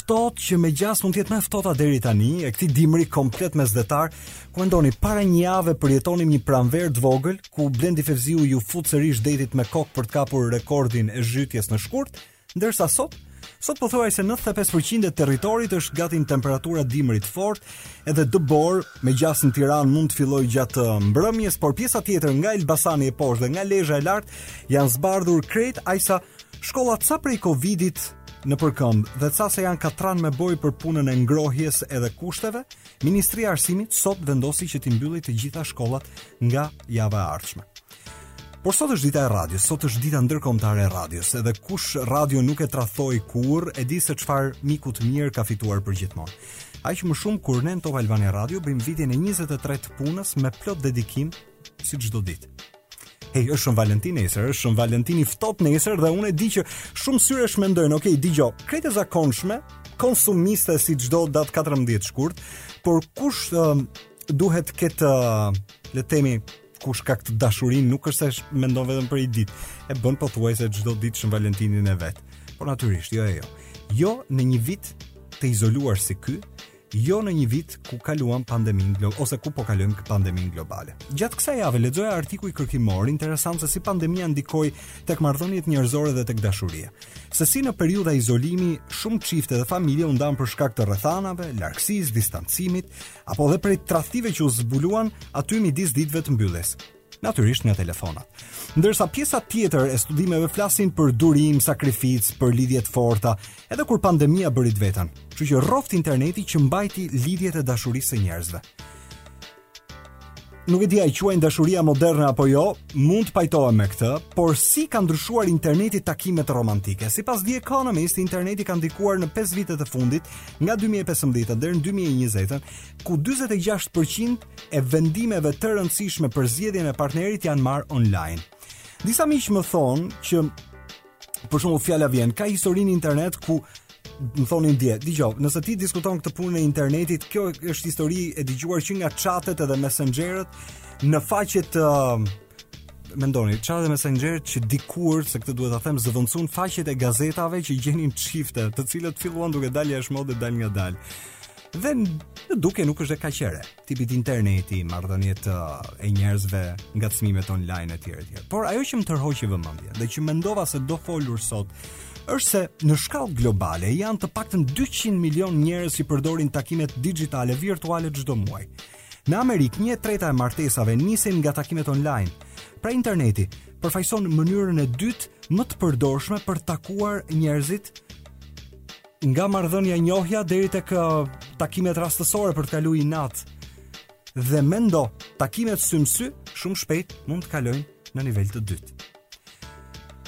ftohtë që me gjasë mund të jetë më e ftohta deri tani, e këtij dimri komplet mesdhetar, ku mendoni para një jave përjetonim një pranverë të vogël, kur Blendi Fevziu iu fut sërish detit me kokë për të kapur rekordin e zhytjes në shkurt, ndërsa sot Sot pothuajse 95% e territorit është gati në temperatura dimri të fortë, edhe dëborë, me gjasë në Tiranë mund të fillojë gjatë uh, mbrëmjes, por pjesa tjetër nga Elbasani e poshtë dhe nga Lezha e lart janë zbardhur krejt ajsa Shkollat ca prej Covidit nëpër këmbë dhe ca se janë katran me bojë për punën e ngrohjes edhe kushteve, Ministria e Arsimit sot vendosi që t'i mbyllë të gjitha shkollat nga java e ardhshme. Por sot është dita e radios, sot është dita ndërkombëtare e radios, edhe kush radion nuk e tradhtoi kurrë, e di se çfarë miku të mirë ka fituar përgjithmonë. Aq më shumë kur ne në Top Albania Radio bëjmë vitin e 23 të punës me plot dedikim si çdo ditë. Hej, është Shën Valentin nesër, është Shën Valentin i ftohtë nesër dhe unë e di që shumë syresh mendojnë, okay, dëgjoj, krejt e zakonshme, konsumiste si çdo datë 14 shkurt, por kush uh, duhet këtë, uh, le të themi, kush ka këtë dashuri, nuk është se mendon vetëm për një ditë, e bën pothuajse çdo ditë Shën Valentinin e vet. Por natyrisht, jo e jo. Jo në një vit të izoluar si ky, Jo në një vit ku kaluam pandeminë globale ose ku po kalojmë pandeminë globale. Gjatë kësaj jave lexoja artikuj kërkimorë interesantë se si pandemia ndikoi tek marrëdhëniet njerëzore dhe tek dashuria. Se si në periudha izolimi shumë çifte dhe familje u ndanë për shkak të rrethanave, largësisë, distancimit apo edhe prej tradhtive që u zbuluan aty midis ditëve të mbylljes. natyrisht nga telefonat. Ndërsa pjesa tjetër e studimeve flasin për durim, sakrificë, për lidhje të forta, edhe kur pandemia bëri të vetën. Kështu që rroftë interneti që mbajti lidhjet e dashurisë së njerëzve. Nuk e di a e quajnë dashuria moderne apo jo, mund të pajtohem me këtë, por si ka ndryshuar interneti takimet romantike. Sipas The Economist, interneti ka ndikuar në 5 vitet e fundit, nga 2015 në 2020, ku 46% e vendimeve të rëndësishme për zgjedhjen e partnerit janë marrë online. Disa miq më thonë që për shembull fjala vjen ka histori në internet ku më thonin dje, dëgjoj, nëse ti diskuton këtë punën e internetit, kjo është histori e dëgjuar që nga chatet edhe messengerët në faqet uh, mendoni, chatet dhe messengerët që dikur, se këtë duhet ta them, zëvendësuan faqet e gazetave që gjenin çifte, të cilat filluan duke dalë jashtë mode dalngadalë. Dhe në dukje nuk është kaq e re, tipit interneti, marrëdhëniet e njerëzve, nga takimet online etj etj. Por ajo që më tërhoqi vëmendjen dhe që mendova se do folur sot është se në shkallë globale janë të paktën 200 milion njerëz që përdorin takimet digjitale virtuale çdo muaj. Në Amerikë, një e treta e martesave nisin nga takimet online. Pra interneti përfaqëson mënyrën e dytë më të përdorshme për të takuar njerëzit nga marrëdhënia njohja deri tek uh, takimet rastësore për të kaluar një natë. Dhe mendo, takimet sy-më-sy shumë shpejt mund të kalojnë në nivel të dytë.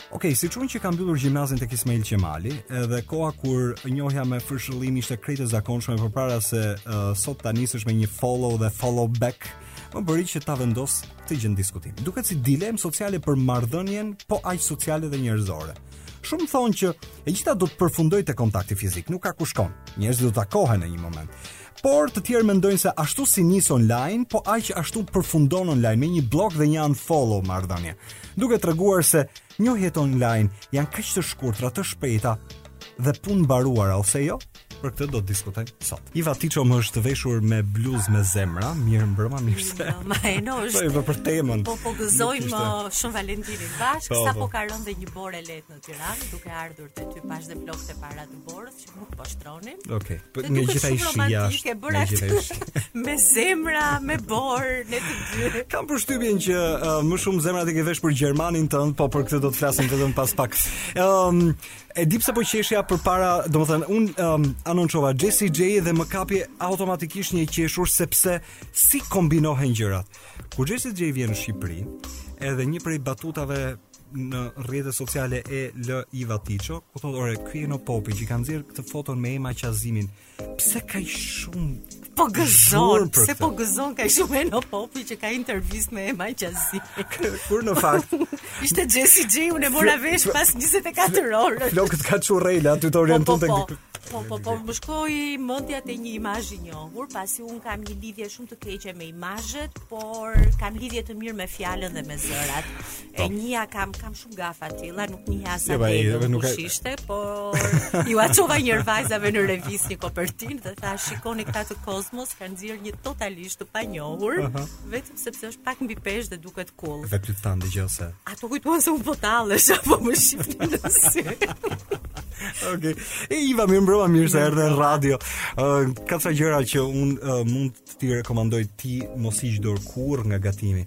Ok, si unë që kam mbyllur gjimnazin tek Ismail Qemali, edhe koha kur njohja me fërshëllim ishte krejt e zakonshme përpara se uh, sot ta nisësh me një follow dhe follow back, më bëri që ta vendos këtë gjë në diskutim. Duket si dilemë sociale për marrëdhënien, po aq sociale dhe njerëzore. Shumë thonë që e gjitha do të përfundojë te kontakti fizik, nuk ka ku shkon, njerëzit do takohen në një moment. Por të tjerë mendojnë se ashtu si nis online, po aq ashtu përfundon online me një bllok dhe një unfollow marrëdhënie, duke treguar se njohjet online janë kaq të shkurtra, të shpejta dhe punë mbaruara ose jo. Për këtë do të diskutojmë sot. Iva Tiço më është veshur me bluzë me zemra, mirëmbrëma, mirë se. Ma e no është. Po për temën. Po po gëzojmë uh, Shën Valentinin bashkë, po, sa po. po ka rënë dhe një borë e lehtë në Tiranë, duke ardhur te ty pashë dhe flokët e para të borës. që nuk po shtronin. Okej. Okay. Të gjitha i shija. Ke bërë atë me zemra, me borë, ne të dy. Kam përshtypjen që uh, më shumë zemrat i ke vesh për gjermanin tënd, po për këtë do të flasim vetëm pas pak. Ëm ehm, um, e di pse po qeshja përpara, domethënë un um, anonçova Jessie J dhe më kapi automatikisht një e qeshur sepse si kombinohen gjërat. Kur Jessie J vjen në Shqipëri, edhe një prej batutave në rrjetet sociale e lë Iva Tiço, ku thotë ore ky Eno Popi që kanë nxjerr këtë foton me Ema Qazimin. Pse kaq shumë po gëzon, pse po gëzon kaq shumë Eno Popi që ka intervistë me Ema Qazimin. Kur në fakt ishte Jessie J unë e mora vesh pas 24 orë. Flokët kaçurrela ty të orienton po, po, po. tek Po, po, po, më shkoi mendja te një imazh i njohur, pasi unë kam një lidhje shumë të keqe me imazhet, por kam lidhje të mirë me fjalën dhe me zërat. E po. njëja kam kam shumë gafa të tilla, nuk njëja sa jo, të nuk e ishte, por jua çova një vajzave në revistë një kopertinë dhe thashë shikoni këta të Kozmos kanë nxjerr një totalisht të panjohur, uh -huh. vetëm sepse është pak mbi peshë dhe duket cool. Vetë ty thanë dëgjose. A të kujtuan se unë po tallesha apo më shihni në sy? Okej. E Iva mirëmbrëma mirë se erdhe në radio. Uh, ka ca gjëra që un uh, mund të të rekomandoj ti mos hiq dorë kurrë nga gatimi.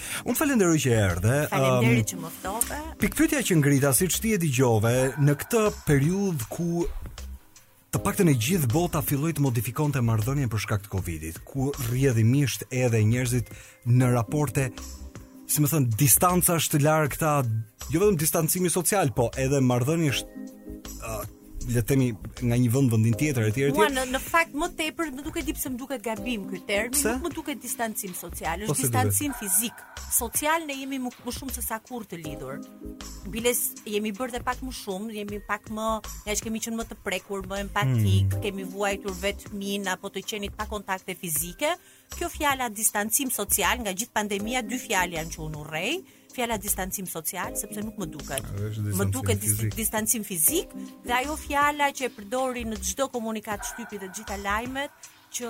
Unë të falenderoj që erdhe. Faleminderit që më ftove. Pikëpyetja që ngrita siç ti e dëgjove në këtë periudhë ku Të paktën e gjithë bota filloi të modifikonte marrëdhënien për shkak të Covidit, ku rrjedhimisht edhe njerëzit në raporte si me thënë, distancash të largëta, jo vetëm distancimi social, po edhe marrëdhëniesh uh, le të themi nga një vend vendin tjetër etj etj. Mua në, në fakt më tepër më duket di pse më duket gabim ky term, nuk më duket distancim social, është distancim fizik. Social ne jemi më, më shumë se sa kurrë të lidhur. Biles jemi bërë dhe pak më shumë, jemi pak më, ja që kemi qenë më të prekur, më empatik, hmm. kemi vuajtur vetminë apo të qenit pa kontakte fizike, Kjo fjala distancim social nga gjithë pandemia dy fjalë janë që unë urrej, fjala distancim social sepse nuk më duket. Më duket fizik. distancim fizik dhe ajo fjala që e përdorin në çdo komunikatë shtypi dhe të gjitha lajmet që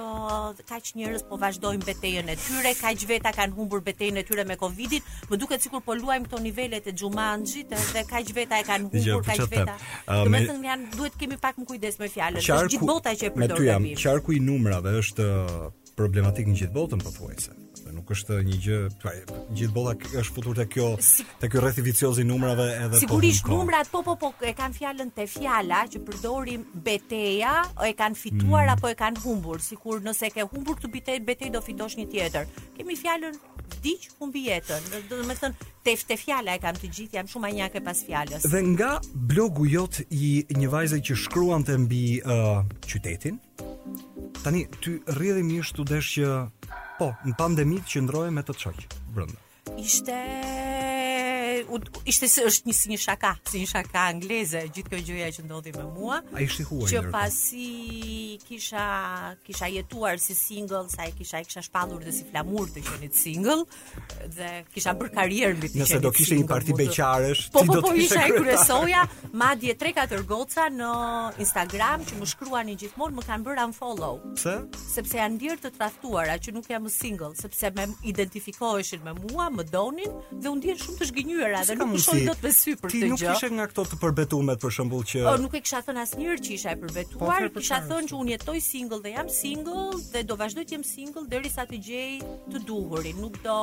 kaq njerëz po vazhdojnë betejën e tyre, kaq veta kanë humbur betejën e tyre me Covidin, Më duket sikur po luajmë këto nivelet e Xhumanxhit dhe kaq veta e kanë humbur, kaq veta. Uh, me... Domethënë janë duhet kemi pak më kujdes me fjalën. Është gjithë bota që e përdor. Me ty jam. Qarku i numrave është uh, problematik në gjithë botën pothuajse. Dhe nuk është një gjë, pra, gjithë bota është futur te kjo, te ky rrethi vicioz i numrave edhe po. Sigurisht po numrat po po po e kam fjalën te fjala që përdorim beteja, e kanë fituar mm. apo e kanë humbur, sikur nëse ke humbur këtë betejë, betejë do fitosh një tjetër. Kemi fjalën vdiq humbi jetën. Domethënë, te te fjala e kam të gjithë, jam shumë maniake pas fjalës. Dhe nga blogu yt i një vajze që shkruante mbi uh, qytetin. Tani ty, rrjedhimisht t'u desh që po, në pandemi të qëndroje me tët shoq brenda. Ishte u, ishte si është një si një shaka, si një shaka angleze, gjithë kjo gjëja që ndodhi me mua. Ai shihuar. Që pasi kisha kisha jetuar si single, sa e kisha e kisha shpallur dhe si flamur të qenit single dhe kisha bërë karrierë mbi të qenit. Nëse do kishte një parti beqarësh, po, ti po, do të po, isha kryesorja, madje 3-4 goca në Instagram që më shkruanin gjithmonë më kanë bërë unfollow. Pse? Sepse janë ndier të tradhtuara që nuk jam më single, sepse më identifikoheshin me mua, më donin dhe u ndien shumë të zhgënjyera edhe nuk më shohin dot me sy për këtë gjë. Ti nuk ishe nga këto të përbetuarat për shembull që O nuk e kisha thënë asnjëherë që isha e përbetuar, po, kisha thënë që unë jetoj single dhe jam single dhe do vazhdoj të jem single derisa të gjej të duhurin. Nuk do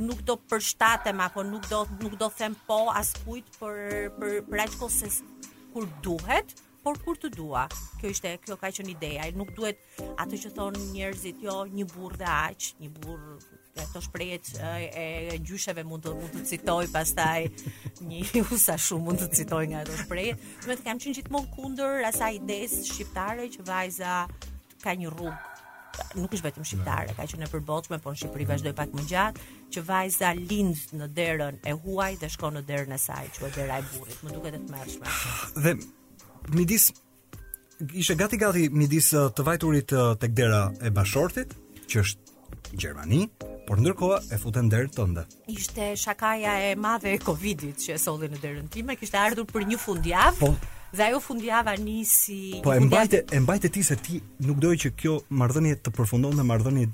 nuk do përshtatem apo nuk do nuk do them po askujt për për për aq kohë sa kur duhet, por kur të dua. Kjo ishte kjo ka qenë ideja, nuk duhet ato që thonë njerëzit, jo një burrë dhe aq, një burrë këto shprehjet e, e gjysheve mund të mund të citoj pastaj një, u sa shumë mund të citoj nga ato shprehjet. Domethënë kam qenë gjithmonë kundër asaj idesë shqiptare që vajza ka një rrugë nuk është vetëm shqiptare, ka qenë e përbotshme, por në Shqipëri vazhdoi pak më gjatë, që vajza lind në derën e huaj dhe shkon në derën e saj, që është dera e burrit, më duket e tmerrshme. Dhe midis ishte gati gati midis uh, të vajturit uh, tek dera e bashkëshortit, që është Gjermani, por ndërkohë e futi në derën tënde. Ishte shakaja e madhe e Covidit që e solli në derën time, kishte ardhur për një fundjavë. Po, dhe ajo fundjava nisi Po e mbajte e mbajte ti se ti nuk doje që kjo marrëdhënie të përfundonte marrëdhënie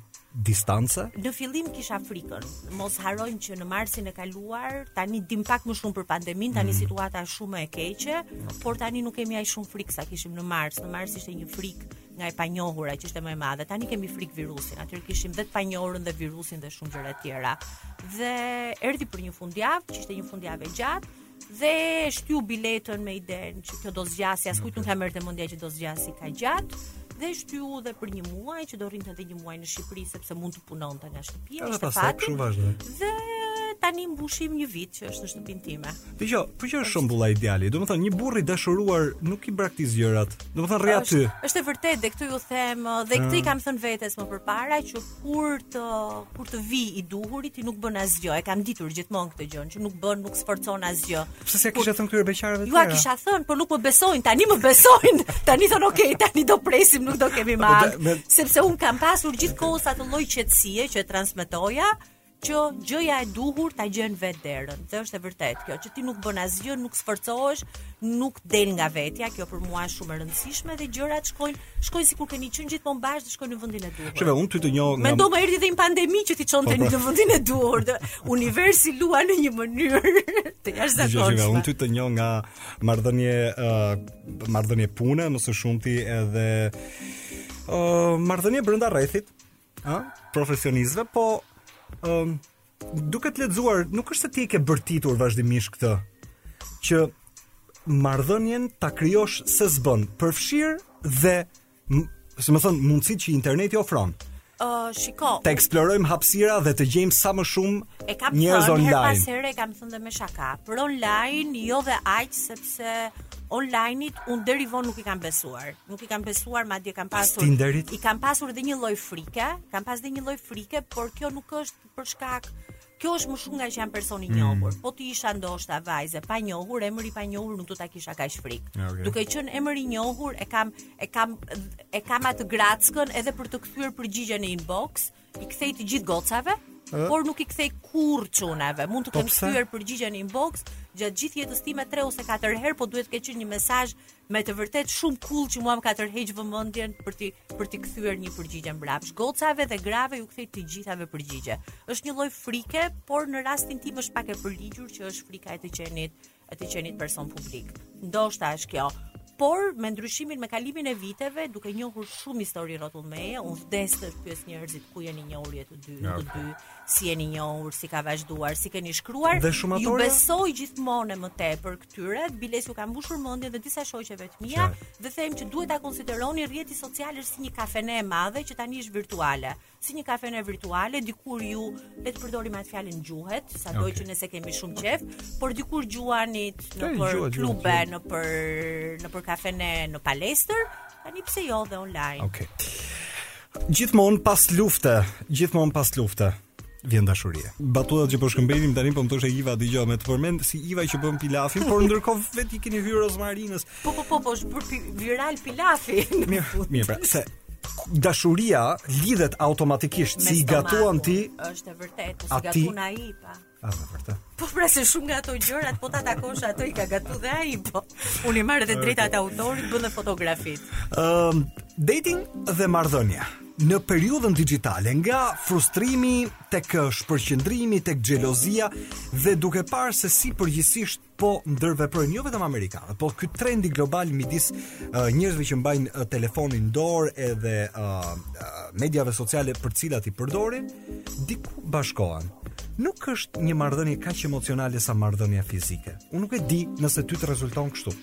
distance? Në fillim kisha frikën. Mos harrojmë që në marsin e kaluar, tani dim pak më shumë për pandeminë, tani mm. situata është shumë e keqe, por tani nuk kemi aq shumë frikë sa kishim në mars. Në mars ishte një frikë nga e panjohura që ishte më e madhe. Tani kemi frikë virusin. Atëherë kishim dhe të panjohurën dhe virusin dhe shumë gjëra të tjera. Dhe erdhi për një fundjavë, që ishte një fundjavë e gjatë, dhe shtyu biletën me idenë që kjo do zgjasë, askujt nuk ia merrte mendja që do zgjasë kaq gjatë dhe shtyu dhe për një muaj që do rrinte edhe një muaj në Shqipëri sepse mund të punonte nga shtëpia, ishte fati. Dhe tani mbushim një vit që është në shtëpinë time. Dëgjo, po kjo është shembulli ideal. Domethënë një burrë i dashuruar nuk i braktis gjërat. Domethënë rri aty. Është e vërtetë dhe këtë iu them dhe këtë i ah. kam thënë vetes më përpara që kur të kur të vijë i duhuri ti nuk bën asgjë. E kam ditur gjithmonë këtë gjë, që nuk bën, nuk sforcon asgjë. Po pse s'e kisha thënë këtyre beqarëve të tjerë? Ua kisha thënë, por nuk më besojnë. Tani më besojnë. Tani thonë, "Ok, tani do presim, nuk do kemi më ankth." Sepse un kam pasur gjithë kohës atë lloj qetësie që e transmetoja që gjëja e duhur ta gjen vetë derën. Dhe është e vërtetë kjo, që ti nuk bën asgjë, nuk sforcohesh, nuk del nga vetja, kjo për mua është shumë e rëndësishme dhe gjërat shkojnë Shkojnë sikur keni qenë gjithmonë bashkë dhe shkojnë në vendin e duhur. Shëve, unë ty të njoh nga Mendo më erdhi dhe një pandemi që t'i çonte po, po. në vendin e duhur. Dhe universi luan në një mënyrë të jashtëzakonshme. Unë ty të njoh nga marrëdhënie uh, marrëdhënie pune, më së shumti edhe uh, marrëdhënie brenda rrethit, ë, profesionistëve, po ë um, duke të lexuar, nuk është se ti e ke bërtitur vazhdimisht këtë që marrëdhënien ta krijosh se s'bën, përfshirë dhe si më thon mundësitë që interneti ofron. Ë, uh, shiko. Të eksplorojmë hapësira dhe të gjejmë sa më shumë njerëz online. Herë pas here kam thënë dhe me shaka, për online jo dhe aq sepse online-it un deri vonë nuk i kam besuar. nuk i kam besuar, madje Tinderit i kam pasur edhe një lloj frike, kam pas edhe një lloj frike, por kjo nuk është për shkak Kjo është më shumë ngaqë jam person i mm. njohur. Po të isha ndoshta vajzë e panjohur, emër i panjohur nuk do ta kisha kaq frikë. Okay. Duke qenë emër i njohur, e kam e kam e kam atë grackën edhe për të kthyer përgjigje në inbox, I kthej të gjithë gocave, por nuk i kthej kurrë çunave. Mund t'u kem kthyer përgjigje në inbox gjatë gjithë jetës time 3 ose 4 herë, po duhet të ketë qenë një mesazh me të vërtetë shumë cool që mua më ka tërheq vëmendjen për t'i për t'i kthyer një përgjigje mbrapsht. Gocave dhe grave iu kthej të gjithave përgjigje. Është një lloj frike, por në rastin tim është pak e përligjur që është frika e të qenit e të qenit person publik. Ndoshta është kjo. Por me ndryshimin me kalimin e viteve, duke njohur shumë histori rrotull meje, unë vdes të pyes njerëzit ku jeni njohur ju të dy, ja, të dy, si jeni njohur, si ka vazhduar, si keni shkruar. Dhe shumë u besoj gjithmonë më tepër këtyre, biles ua kam mbushur mendjen dhe disa shoqeve të mia dhe them që duhet ta konsideroni, rrjeti social është si një kafene e madhe që tani është virtuale. si një kafene virtuale, dikur ju le të përdorim atë fjalën gjuajt, sado okay. që ne s'e kemi shumë qef, por dikur gjuanit nëpër gjuajt, klube, nëpër nëpër kafene, në palestër, tani pse jo dhe online. Okej. Okay. Gjithmonë pas lufte, gjithmonë pas lufte vjen dashuria. Batutat që po shkëmbenit tani po më thoshë Iva dëgjoje më të përmend si Iva që bën pilafin, por ndërkohë vetë i keni hyrë rozmarinës. Po po po, po është bërë pi, viral pilafi. Mirë, mirë, pra, se dashuria lidhet automatikisht si gatuan ti. Është e vërtetë, si gatuan ai pa. Është e vërtetë. Po pra se shumë nga ato gjërat po ta takosh ato i ka gatu dhe ai po. Unë i marr edhe të drejtat e autorit, bën dhe fotografitë. Ëm um, dating dhe marrëdhënia në periudhën digjitale, nga frustrimi tek shpërqendrimi tek xhelozia dhe duke parë se si përgjithësisht po ndërveprojnë jo vetëm amerikanët, po ky trendi global midis uh, njerëzve që mbajnë uh, telefonin në dorë edhe uh, mediave sociale për të cilat i përdorin, diku bashkohen. Nuk është një marrëdhënie kaq emocionale sa marrëdhënia fizike. Unë nuk e di nëse ty të rezulton kështu.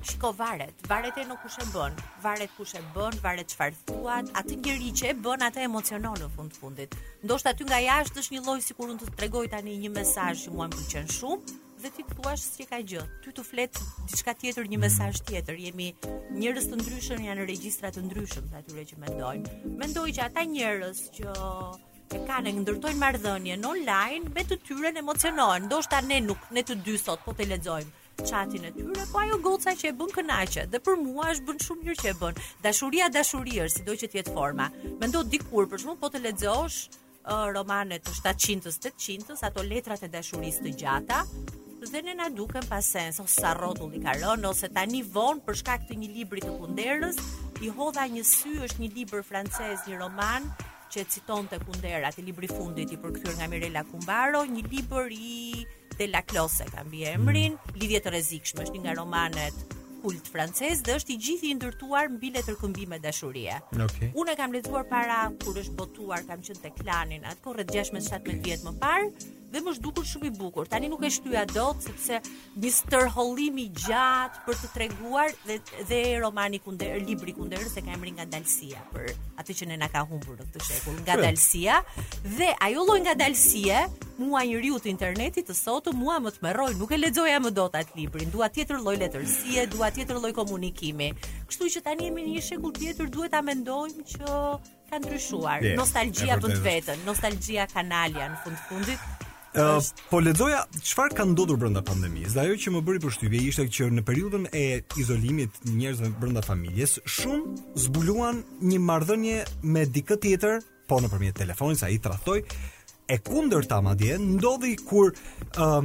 Shiko varet, varet, e, kush e bën, varet kush e bën, varet çfarë thua ti, atë njeri që e bën atë e emocionon në fund të fundit. Ndoshta ty nga jashtë është një lloj sikur unë të të tregoj tani një mesazh që mua më pëlqen shumë dhe ti thua s'ka gjë. Ty të flet diçka tjetër, një mesazh tjetër. Jemi njerëz të ndryshëm, janë regjistra të ndryshëm të atyre që mendojnë. Mendoj që ata njerëz që e kanë e ndërtojnë marrëdhënien online me të tyren emocionohen. Ndoshta ne nuk ne të dy sot po të lexojmë çatin e tyre, po ajo goca që e bën kënaqet dhe për mua është bën shumë mirë që e bën. Dashuria dashuri është, sido që të jetë forma. Mendo dikur për shembull po të lexosh uh, romane të 700-s, 800-s, ato letrat e dashurisë të gjata, dhe ne na duken pa sens, ose sa rrotull i ka rënë, ose tani vonë për shkak të një libri të Kunderës, i hodha një sy është një libër francez, një roman, që e citonte Kundera te libri i fundit i përkthyer nga Mirela Kumbaro, një libër i De Laclos ka mbiemrin, mm. Lidhje të rrezikshme, është një nga romanet kult franceze dhe është i gjithë i ndërtuar mbi letërkëmbime dashurie. Okay. Unë e kam lexuar para kur është botuar, kam qenë te Klani në atë kohë rreth 16-17 vjet më parë. dhe më është dukur shumë i bukur. Tani nuk e shtyja dot sepse një stërhollim i gjatë për të treguar dhe dhe romani i Kunderës libri i Kunderës e ka emrin Ngadalësia për atë që ne na ka humbur në këtë shekull ngadalësia dhe ajo lloj ngadalësie mua njeriun e internetit të sotëm mua më tmerroi nuk e lexoja më dot atë librin dua tjetër lloj letërsie dua tjetër lloj komunikimi kështu që tani jemi në një shekull tjetër duhet ta mendojmë që ka ndryshuar. Yes, nostalgjia bën të vetën, nostalgjia kanalje në fund të fundit. Uh, po lexoja çfarë ka ndodhur brenda pandemisë. Dhe ajo që më bëri përshtypje ishte që në periudhën e izolimit njerëzve brenda familjes, shumë zbuluan një marrëdhënie me dikë tjetër, po nëpërmjet telefonit se ai tradhtoi. E kundërta madje ndodhi kur uh,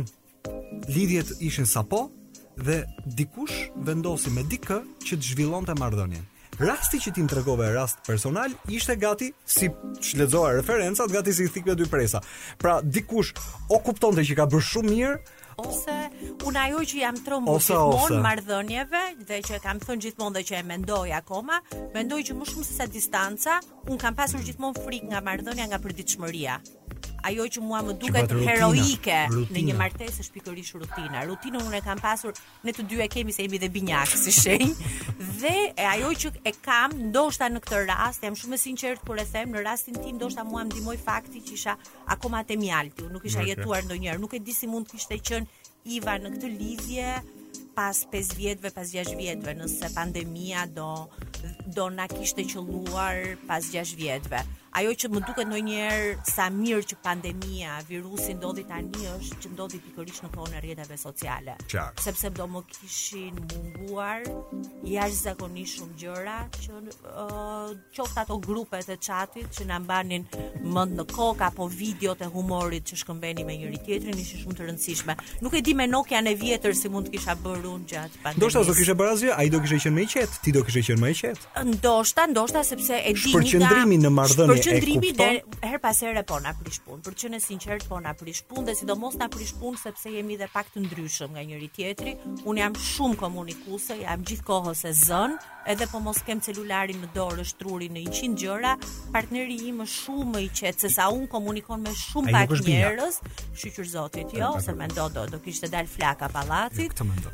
Lidhjet ishin sapo dhe dikush vendosi me dikë që të zhvillonte marrëdhënien. Rasti që ti më tregove rast personal ishte gati siç lexova referencat, gati si thikë me dy presa. Pra dikush o kuptonte që ka bërë shumë mirë, ose unë ajo që jam trembur gjithmonë marrëdhënieve dhe që kam thënë gjithmonë dhe që e mendoj akoma, mendoj që më shumë se sa distanca, Unë kam pasur gjithmonë frikë nga marrëdhënia nga përditshmëria. Ajo që mua më duket heroike në një martesë është pikërisht rutina. Rutinën unë e kam pasur, ne të dy e kemi se jemi dhe binjak si shenjë. Dhe ajo që e kam, ndoshta në këtë rast, jam shumë e sinqertë kur e them, në rastin tim ndoshta mua më ndihmoi fakti që isha akoma te mjalti, unë nuk kisha jetuar ndonjëherë, nuk e di si mund të kishte qenë Iva në këtë lidhje pas 5 vjetëve, pas 6 vjetëve, nëse pandemia do do na kishte qëlluar pas 6 vjetëve. Ajo që më duket ndonjëherë sa mirë që pandemia, virusi ndodhi tani është që ndodhi pikërisht në kohën e rrjeteve sociale. Qartë. Sepse do më kishin munguar jashtëzakonisht shumë gjëra që uh, qoftë ato grupet e çatit që na mbanin mendtë në kokë apo videot e humorit që shkëmbenim me njëri tjetrin ishin shumë të rëndësishme. Nuk e di me Nokian e vjetër si mund të kisha bërë unë gjatë pandemisë. Ndoshta s'do kishe bërë asgjë, ai do kishe qenë më i qetë, ti do kishe qenë më i qetë. Ndoshta, ndoshta sepse e di një përqendrimi në marrëdhënie. Përqendrimi dhe herë pas here po na prish punë. Për të qenë e sinqertë po na prish punë dhe sidomos na prish punë sepse jemi dhe pak të ndryshëm nga njëri tjetri. Unë jam shumë komunikuese, jam gjithkohës e zënë. Edhe po mos e kem celularin në dorë është truri në 100 gjëra, partneri im është shumë më i qetë se sa unë komunikon me shumë pak njerëz. Shyqyr Zotit, jo, se mendo do do kishte dal flaka pallatit. Këtë mendoj.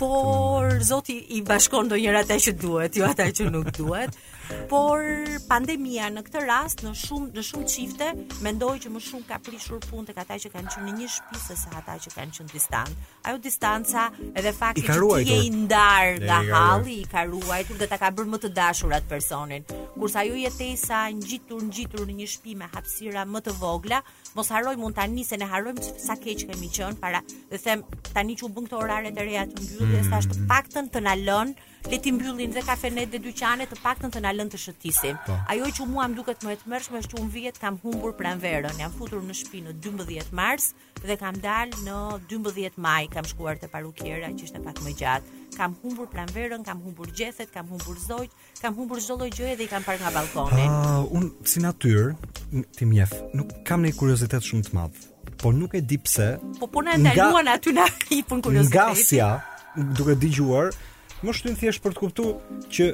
Por Zoti i bashkon ndonjëherë ata që duhet, jo ata që nuk duhet. Por pandemia në këtë rast në shumë në shumë çifte mendoj që më shumë ka prishur punë tek ata që kanë qenë në një shtëpi se sa ata që kanë qenë distant. ajo distanca edhe fakti që ti je i ndar nga halli i ka ruajtur dhe ta ka bërë më të dashur atë personin. Kurse ajo jetesa ngjitur ngjitur në një shtëpi me hapësira më të vogla, mos harro mund tani se ne harrojmë sa keq kemi qenë para dhe them tani që u bënë këto orare të reja të mbylljes mm. tash të paktën të na lënë le t'i mbyllin dhe kafenet dhe dyqanet të paktën të na lënë të shëtisim. Po. Ajo që mua më duket më e tmerrshme është që un vjet kam humbur pranverën, jam futur në shtëpi në 12 mars, dhe kam dalë në 12 maj, kam shkuar te parukiera që ishte pak më gjatë. Kam humbur pranverën, kam humbur gjethet, kam humbur zogjtë, kam humbur çdo lloj gjëje dhe i kam parë nga balkoni. Uh, un si natyrë, ti më njeh, nuk kam një kuriozitet shumë të madh, por nuk e di pse. Po po na ndaluan aty na hipën kurioziteti. Ngasja, duke dëgjuar, më shtyn thjesht për të kuptuar që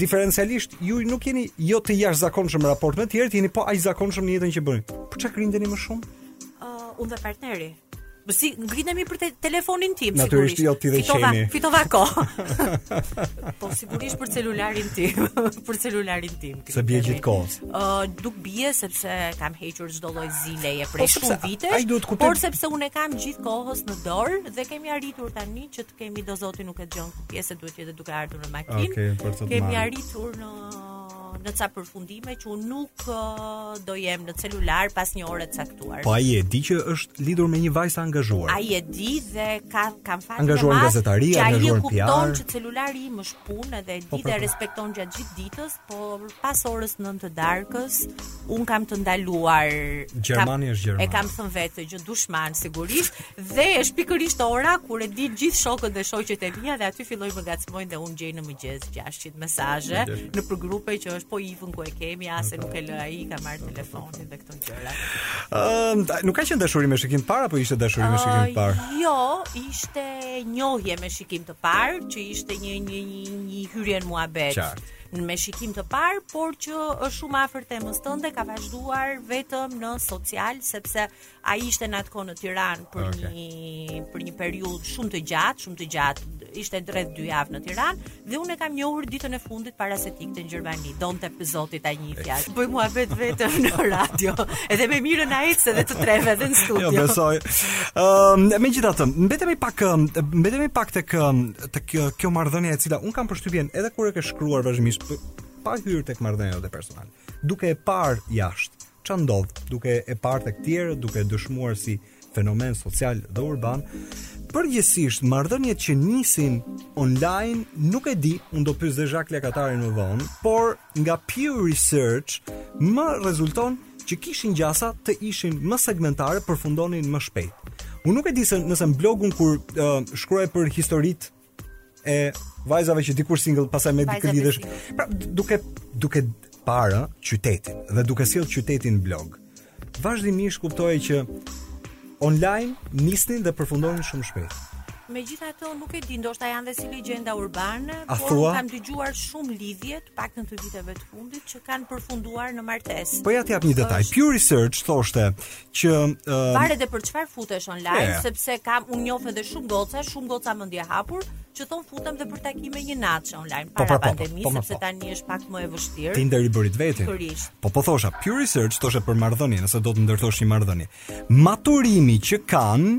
diferencialisht ju nuk jeni jo të jashtëzakonshëm raport me të tjerët, jeni po aq të zakonshëm në jetën që bëni. Për çka grindeni më shumë? Uh, unë dhe partneri. Po grindemi për telefonin tim sigurisht. Natyrisht jo ti dhe fitova, qeni. Fitova kohë. po sigurisht për celularin tim, për celularin tim. Se bie gjithë kohës. Ë uh, nuk bie sepse kam hequr çdo lloj zileje prej po, shumë vitesh. Por sepse unë e kam gjithë kohës në dorë dhe kemi arritur tani që të kemi dhëntë zoti nuk e dëgjon pjesë duhet të jetë duke ardhur në makinë. Okay, kemi arritur në në ca përfundime që unë nuk uh, do jem në celular pas një ore të caktuar. Po ai e di që është lidhur me një vajzë të angazhuar. Ai e di dhe ka kanë fat angazhuar gazetari, angazhuar PR. Ai e kupton që celulari im është punë dhe e po, di dhe respekton gjatë gjithë ditës, por pas orës 9 të darkës un e kam të ndaluar Gjermani është Gjermani. E kam thënë vetë që Deutschland sigurisht dhe është pikërisht ora kur e dinë gjithë shokët dhe shoqet e mia dhe aty fillojnë më ngacmojnë dhe un gjej në mëngjes 6 mesazhe nëpër grupe që është po Ivën ku e kemi a se nuk e lë ai i ka marrë telefonin dhe këto gjëra. Ëm uh, nuk ka qenë dashuri me shikim të parë apo ishte dashuri me shikim të parë? Uh, jo, ishte njohje me shikim të parë që ishte një një një, një hyrje në muhabet. Qartë me shikim të parë, por që është shumë afër temës tënde ka vazhduar vetëm në social sepse Ai ishte në atë kohë në Tiranë për okay. një për një periudhë shumë të gjatë, shumë të gjatë. Ishte rreth 2 javë në Tiranë dhe unë e kam njohur ditën e fundit para se të ikte në Gjermani. Donte për zoti ta një fjalë. Bëj mua vetë vetë në radio. Edhe me mirën ai se dhe të treve edhe në studio. Jo, besoj. Ëm, um, megjithatë, mbetemi pak mbetemi pak tek tek kjo, kjo marrëdhënie e cila un kam përshtypjen edhe kur e ke shkruar vazhdimisht pa hyrë tek marrëdhënia jote personale. Duke e parë jashtë Ç'a ndodh, duke e parë te të tjerët, duke e dëshmuar si fenomen social dhe urban, përgjithsisht marrëdhëniet që nisin online nuk e di, unë do pyes dhe Zhaklin Lekatarin më vonë, por nga Pew Research më rezulton që kishin gjasa të ishin më segmentare, përfundonin më shpejt. Unë nuk e di se nëse në blogun ku uh, shkruaj për historitë e vajzave që dikur single pasaj me dikë lidhesh. Pra duke duke parë qytetin dhe duke sjell qytetin n'blog. Vazhdimisht kuptoj që online nisnin dhe përfundonin shumë shpejt. Megjithatë unë nuk e di, ndoshta janë dhe si legjenda urbane, por unë kam dëgjuar shumë lidhje të paktën të viteve të fundit që kanë përfunduar në martesë. Po ja të jap një detaj. Pew Research thoshte që uh, varet edhe për çfarë futesh online, yeah. sepse kam unë njoh edhe shumë goca, shumë goca mendje hapur, që thon futem dhe për takime një natë online po, para po, po, po, pandemisë, po, po, sepse tani është pak më e vështirë. Tinder i bërit vetin. Po po thosha, Pew Research thoshte për marrëdhënie, nëse do të ndërtosh një marrëdhënie. Maturimi që kanë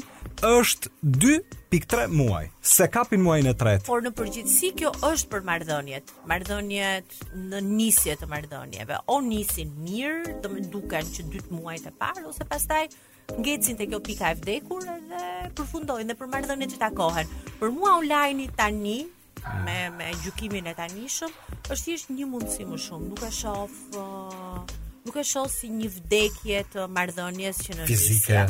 është 2.3 muaj. S'e kapin muajin e tretë. Por në përgjithësi kjo është për marrëdhëniet. Marrëdhëniet në nisje të marrëdhënieve, o nisin mirë, do me duken që dy-tre muajt e parë ose pastaj ngecin te kjo pika e vdekur dhe përfundojnë dhe për marrëdhëniet që takohen. Për mua online tani me me gjykimin e tanishëm, është thjesht një mundësi më shumë, nuk e shoh Po nuk e shoh si një vdekje të marrëdhënies që në fizike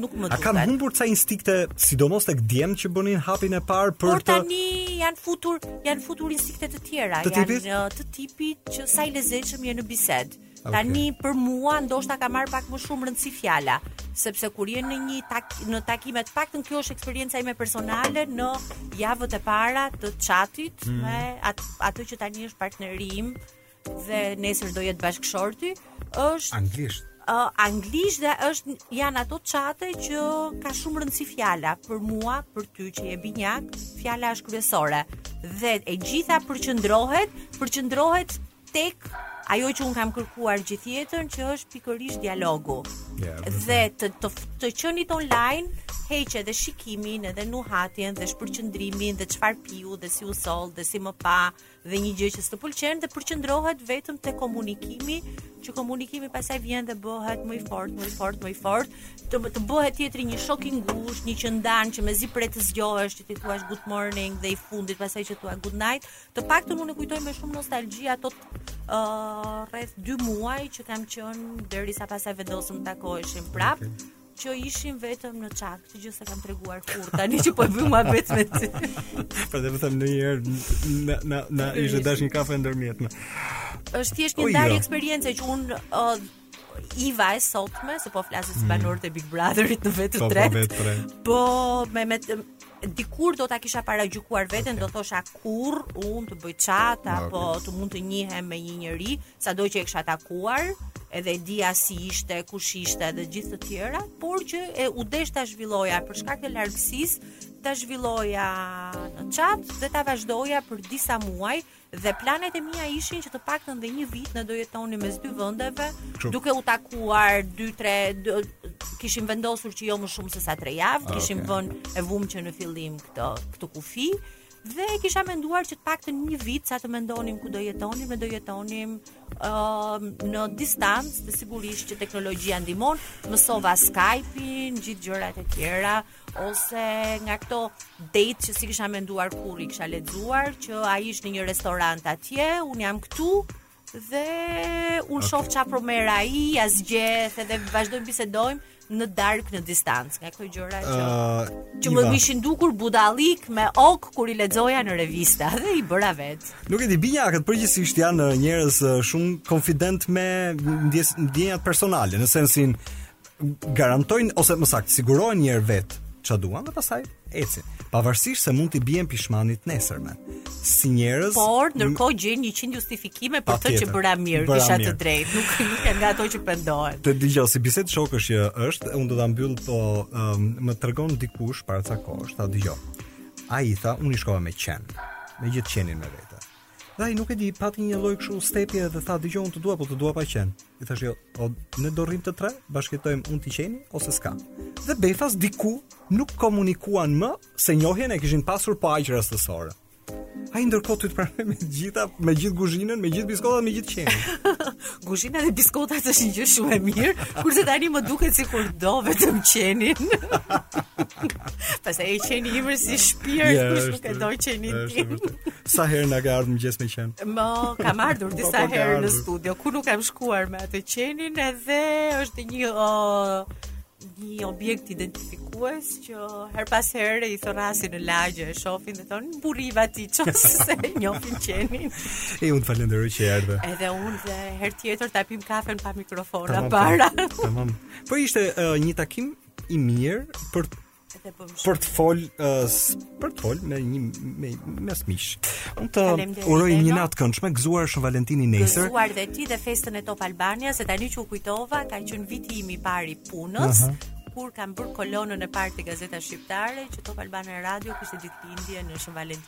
nuk më duket. A kanë humbur ca instinkte, sidomos tek djem që bënin hapin e parë për Por të Por tani janë futur, janë futur instinkte të tjera, të janë uh, të tipit që sa i lezetshëm je në bisedë. Okay. Tani për mua ndoshta ka marr pak më shumë rëndësi fjala, sepse kur je në një tak në takime të paktën kjo është eksperienca ime personale në javët e para të chatit mm. me atë atë që tani është partneri im, dhe nesër do jetë bashkëshorti, është anglisht. Uh, anglisht dhe është janë ato çate që ka shumë rëndësi fjala për mua, për ty që je binjak, fjala është kryesore. Dhe e gjitha përqendrohet, përqendrohet tek ajo që un kam kërkuar gjithë jetën që është pikërisht dialogu. Yeah, dhe të të, të qenit online heq edhe shikimin, edhe nuhatjen, dhe shpërqendrimin, dhe çfarë piu, dhe si u soll, dhe si më pa, dhe një gjë që s'të pëlqen dhe përqendrohet vetëm te komunikimi, që komunikimi pastaj vjen dhe bëhet më i fortë, më i fortë, më i fortë, të të bëhet tjetri një shok i ngushtë, një që ndan që mezi pret të zgjohesh, që t'i thuash good morning dhe i fundit pastaj që thua good night, të paktën unë kujtoj me shumë nostalgji ato ë uh, rreth 2 muaj që kam qenë derisa pastaj vendosëm të takoheshim prap. Okay. që ishin vetëm në chat, që gjithsesi kam treguar kur tani që po e bëjmë vetë me ty. Po dhe vetëm ndonjëherë na na na ishte dash një kafe ndërmjet më. Është thjesht një ndarje jo. eksperience që un uh, Iva e sotme, se po flasim mm. si banorët e Big Brotherit në vetë po, po, të tretë. Po, me me dikur do ta kisha paragjykuar veten, do thosha kurrë unë të bëj chat apo okay. të mund të njihem me një njeri, sado që e kisha takuar, edhe e dija si ishte, kush ishte dhe gjithë të tjera, por që e u desh ta zhvilloja për shkak të largësisë, ta zhvilloja në chat dhe ta vazhdoja për disa muaj Dhe planet e mia ishin që të paktën dhe një vit ne do jetonim mes dy vendeve, duke u takuar 2-3 kishim vendosur që jo më shumë se sa 3 javë, ah, kishim okay. vënë e vumë që në fillim këtë këto kufij dhe kisha menduar që të paktën një vit sa të mendonim ku do jetonim, ne do jetonim uh, në distancë, dhe sigurisht që teknologjia ndihmon, mësova Skype-in, gjithë gjërat e tjera, ose nga këto date që s'i kisha menduar kur i kisha lexuar që ai ishte në një restorant atje, un jam këtu dhe un okay. shoh ça po merr ai, ia zgjedh edhe vazhdojmë bisedojmë në darkë në distancë, nga këto gjëra që uh, që më ishin dukur budallallëk me okë kur i lexoja në revista dhe i bëra vetë. Nuk e di binjakët përgjithësisht janë njerëz shumë konfidentë me ndjenjat personale, në sensin garantojnë ose më saktë sigurohen një herë vetë ça duan dhe pastaj ecin. Pavarësisht se mund t'i bien pishman të nesërmen. Si njerëz, por ndërkohë gjejnë 100 justifikime për atë që bëra mirë, kisha të drejtë, nuk nuk janë nga ato që pendohen. Dëgjo, si bisedë shoqesh që është, unë do ta mbyll po, um, më tregon dikush para ca kohësh, ta dëgjoj. Ai tha, unë i shkova me qen, me gjithë qenin me vete. Dhe ai nuk e di, pati një lloj kështu stepje dhe tha dëgjo unë të dua, po të dua pa qen. I thashë jo, o, ne do rrim të tre, bashkëjetojmë unë ti qeni ose s'ka. Dhe befas diku nuk komunikuan më se njohjen e kishin pasur po aq rastësore. Ai ndërkohë të pranoi me të gjitha, me gjithë guzhinën, me gjithë biskotat, me gjithë qenin. Guzhina dhe biskotat është një gjë shumë e mirë, kurse tani më duket sikur do vetëm qenin. Pastaj qeni im është si shpirt, yeah, kush nuk e do qenin tim. Sa herë na ka ardhur në mëngjes me qen? Mo, kam ardhur disa po, herë në studio, ku nuk kam shkuar me atë qenin edhe është një o, një objekt identifikues që herë pas here i thërrasin në lagje e shofin dhe thonë burrit Iva ti ç'po se njohin qenin. unë të falenderoj që erdhe. Edhe unë dhe herë tjetër ta pimë kafen pa mikrofona tamam, para. Tamam. Po ishte uh, një takim i mirë për për të fol uh, për të fol me një me mes miq. Unë të uroj një natë të këndshme, gëzuar Shën Valentini nesër. Gëzuar dhe ti dhe festën e Top Albania, se tani që u kujtova, ka qenë viti im i parë i punës. Uh -huh kur kam bërë kolonën e parë te Gazeta Shqiptare që Top Albania Radio kishte ditëlindjen Shën Valentin.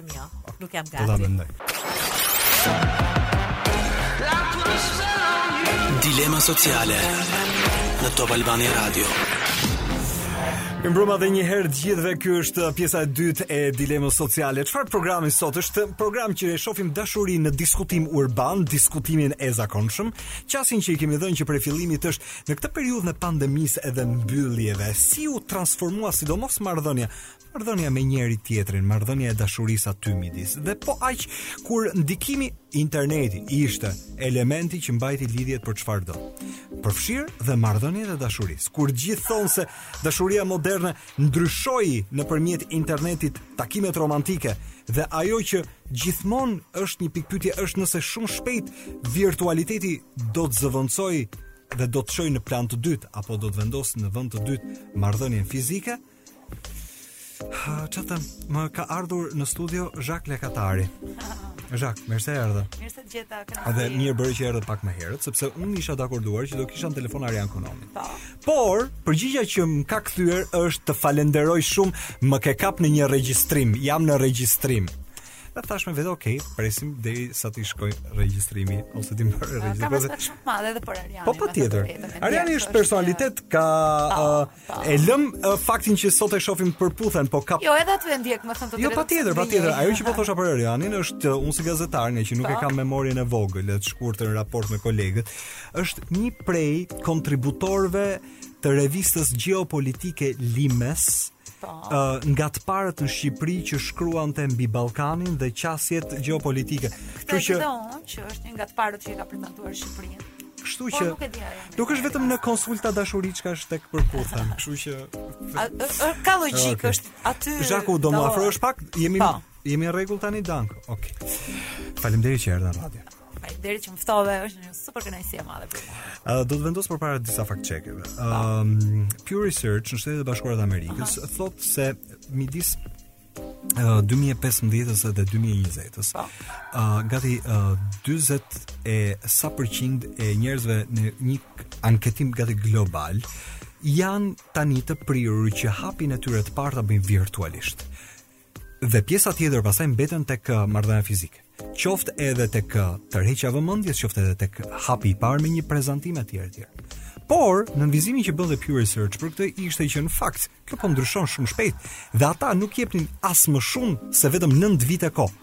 Jo, nuk jam gati. Do ta mendoj. Dilema sociale në Top Albania Radio. Mbrëma dhe një herë të gjithëve, kjo është pjesa e dytë e dilemës sociale. Çfarë programi sot është? Program që e shohim dashurinë në diskutim urban, diskutimin e zakonshëm. Qasjen që i kemi dhënë që prej fillimit është në këtë periudhën e pandemisë edhe mbylljeve, si u transformua sidomos marrëdhënia Marrëdhënia me njëri tjetrin, marrëdhënia e dashurisë aty midis. Dhe po aq kur ndikimi i internetit ishte elementi që mbajti lidhjet për çfarëdo. Përfshirë dhe marrëdhëniet e dashurisë. Kur të gjithë thonë se dashuria moderne ndryshoi nëpërmjet internetit takimet romantike dhe ajo që gjithmonë është një pikëpyetje është nëse shumë shpejt virtualiteti do të zëvendësojë dhe do të çojë në plan të dytë apo do të vendosë në vend të dytë marrëdhënien fizike, Ha, që më ka ardhur në studio Zhak Lekatari Zhak, mirë se erdhe Mirë se të gjeta. A dhe mirë bëre që erdhe pak më herët Sepse unë kisha dakorduar që do kisha në telefon Arjan Konomi po. Por, përgjigja që më ka kthyer është të falenderoj shumë Më ke kap në një regjistrim Jam në regjistrim Dhe thashë me vete, ok, presim deri sa t'i shkojë regjistrimi, ose t'i mërë registrimi. Ka më shumë madhe dhe për Arjani. Po, po patjetër. Arjani është personalitet, ka... E lëmë uh, faktin që sot e shohim te Përputhen, po kap. Jo, edhe aty e ndjek, me thënë të Jo, patjetër, patjetër. Ajo që po thosha për Arjanin është uh, unë si gazetar, nga që nuk e po. kam memorien e vogël, le të shkurtër në raport me kolegët, është një prej kontributorëve të revistës gjeopolitike Limes, uh, nga të parët në Shqipëri që shkruante mbi Ballkanin dhe qasjet gjeopolitike. Këtë që... dhe unë, që është një nga të parët që i ka prezentuar Shqipërinë. Kështu po, që... Po, nuk e dija, Nuk është vetëm në konsulta dashurie çka është tek përputhen, kështu që ka logjikë okay. është aty. Zhaku do më afrohesh pak, jemi pa. Po. jemi në rregull tani Dank. Okej. Okay. Faleminderit që erdhe në radio. Faleminderit që më ftove, është një super kënaqësi e madhe për mua. Uh, do të vendos përpara disa fakt checkeve. Ëm um, Pew Research në Shtetet e Bashkuara të Amerikës thotë se midis 2015-ës dhe 2020-ës. Ë uh, gati uh, 40 e sa përqind e njerëzve në një anketim gati global janë tani të prirur që hapin e tyre të parë ta bëjnë virtualisht. Dhe pjesa tjetër pastaj mbeten tek marrëdhënia fizike. Qoftë edhe tek tërheqja e vëmendjes, qoftë edhe tek hapi i parë me një prezantim etj etj. Por, në nënvizimin që bënte Pew Research për këtë ishte që në fakt kjo po ndryshon shumë shpejt dhe ata nuk jepnin as më shumë se vetëm 9 vite kohë.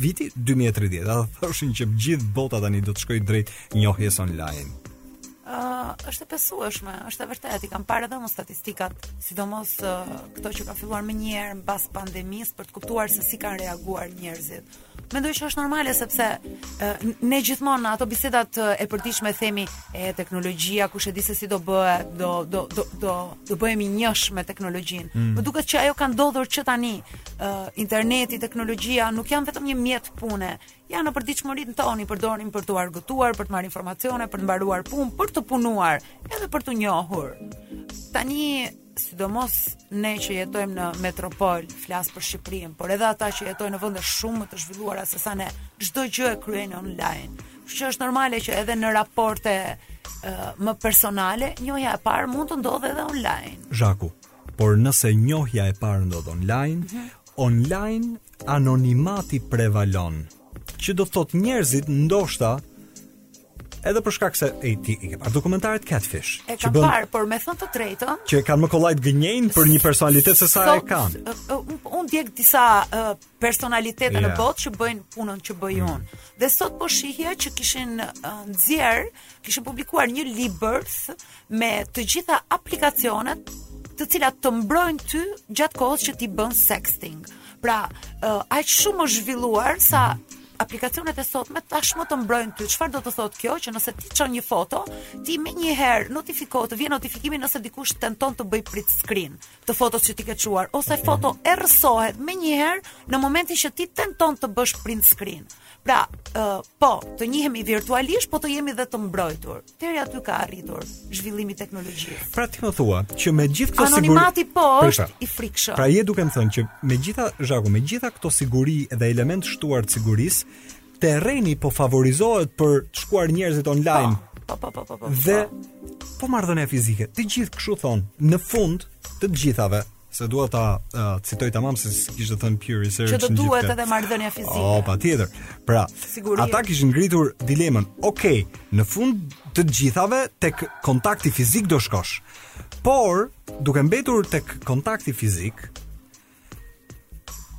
Viti 2030, ata thoshin që gjithë bota tani do të shkojë drejt njohjes online. Uh, është e besueshme, është e vërtetë, i kam parë edhe unë statistikat, sidomos uh, këto që ka filluar menjëherë mbas pandemisë për të kuptuar se si kanë reaguar njerëzit. Mendoj që është normale sepse uh, ne gjithmonë në ato bisedat uh, e përditshme themi e teknologjia, kush e di se si do bëhet, do do do do do bëhemi njësh me teknologjinë. Mm. Më duket që ajo ka ndodhur që tani uh, interneti, teknologjia nuk janë vetëm një mjet pune, janë në përditshmërinë tonë, i përdorim për t'u argëtuar, për të marrë informacione, për të mbaruar punë, për të punuar, edhe për t'u njohur. Tani, sidomos ne që jetojmë në metropol, flas për Shqipërinë, por edhe ata që jetojnë në vende shumë më të zhvilluara se sa ne, çdo gjë e kryejnë online. Kështu që është normale që edhe në raporte uh, më personale, njohja e parë mund të ndodhë edhe online. Zhaku, por nëse njohja e parë ndodh online, mm -hmm. online Anonimati prevalon. Që do të thotë njerëzit ndoshta edhe për shkak se e ti i ke parë dokumentaret Catfish. E kam bën, parë, por me thënë të drejtën, që e kanë më kollaj të gënjejnë për një personalitet se sa e kanë. Unë ndjek disa uh, personalitete yeah. në botë që bëjnë punën që bëj mm. unë. Dhe sot po shihja që kishin uh, nxjerrë kishin publikuar një libërth me të gjitha aplikacionet të cilat të mbrojnë ty gjatë kohës që ti bën sexting. Pra, uh, aq shumë është zhvilluar sa aplikacionet e sotme tashmë të mbrojnë ty. Çfarë do të thotë kjo? Që nëse ti çon një foto, ti menjëherë notifiko, të vjen notifikimi nëse dikush tenton të bëjë print screen. të fotos që ti ke çuar ose okay. foto errësohet menjëherë në momentin që ti tenton të bësh print screen. Pra, uh, po, të njihemi virtualisht, po të jemi dhe të mbrojtur. Deri aty ka arritur zhvillimi i teknologjisë. Pra ti më thua që me gjithë këto siguri Anonimati po është pra, i frikshëm. Pra je duke më thënë që me gjitha Zhaku, me gjitha këto siguri dhe elemente shtuar të sigurisë, Terreni po favorizohet për të shkuar njerëzit online. Po, po, po, po, po. Dhe po marrëdhënia fizike. Të gjithë kështu thonë, në fund të të gjithave, se dua ta uh, citoj tamam si e kishte thënë Pew Research. Që të duhet edhe marrëdhënia fizike. Oh, patjetër. Pra, Sigurisht. ata kishin ngritur dilemën, ok, në fund të të gjithave tek kontakti fizik do shkosh. Por, duke mbetur tek kontakti fizik,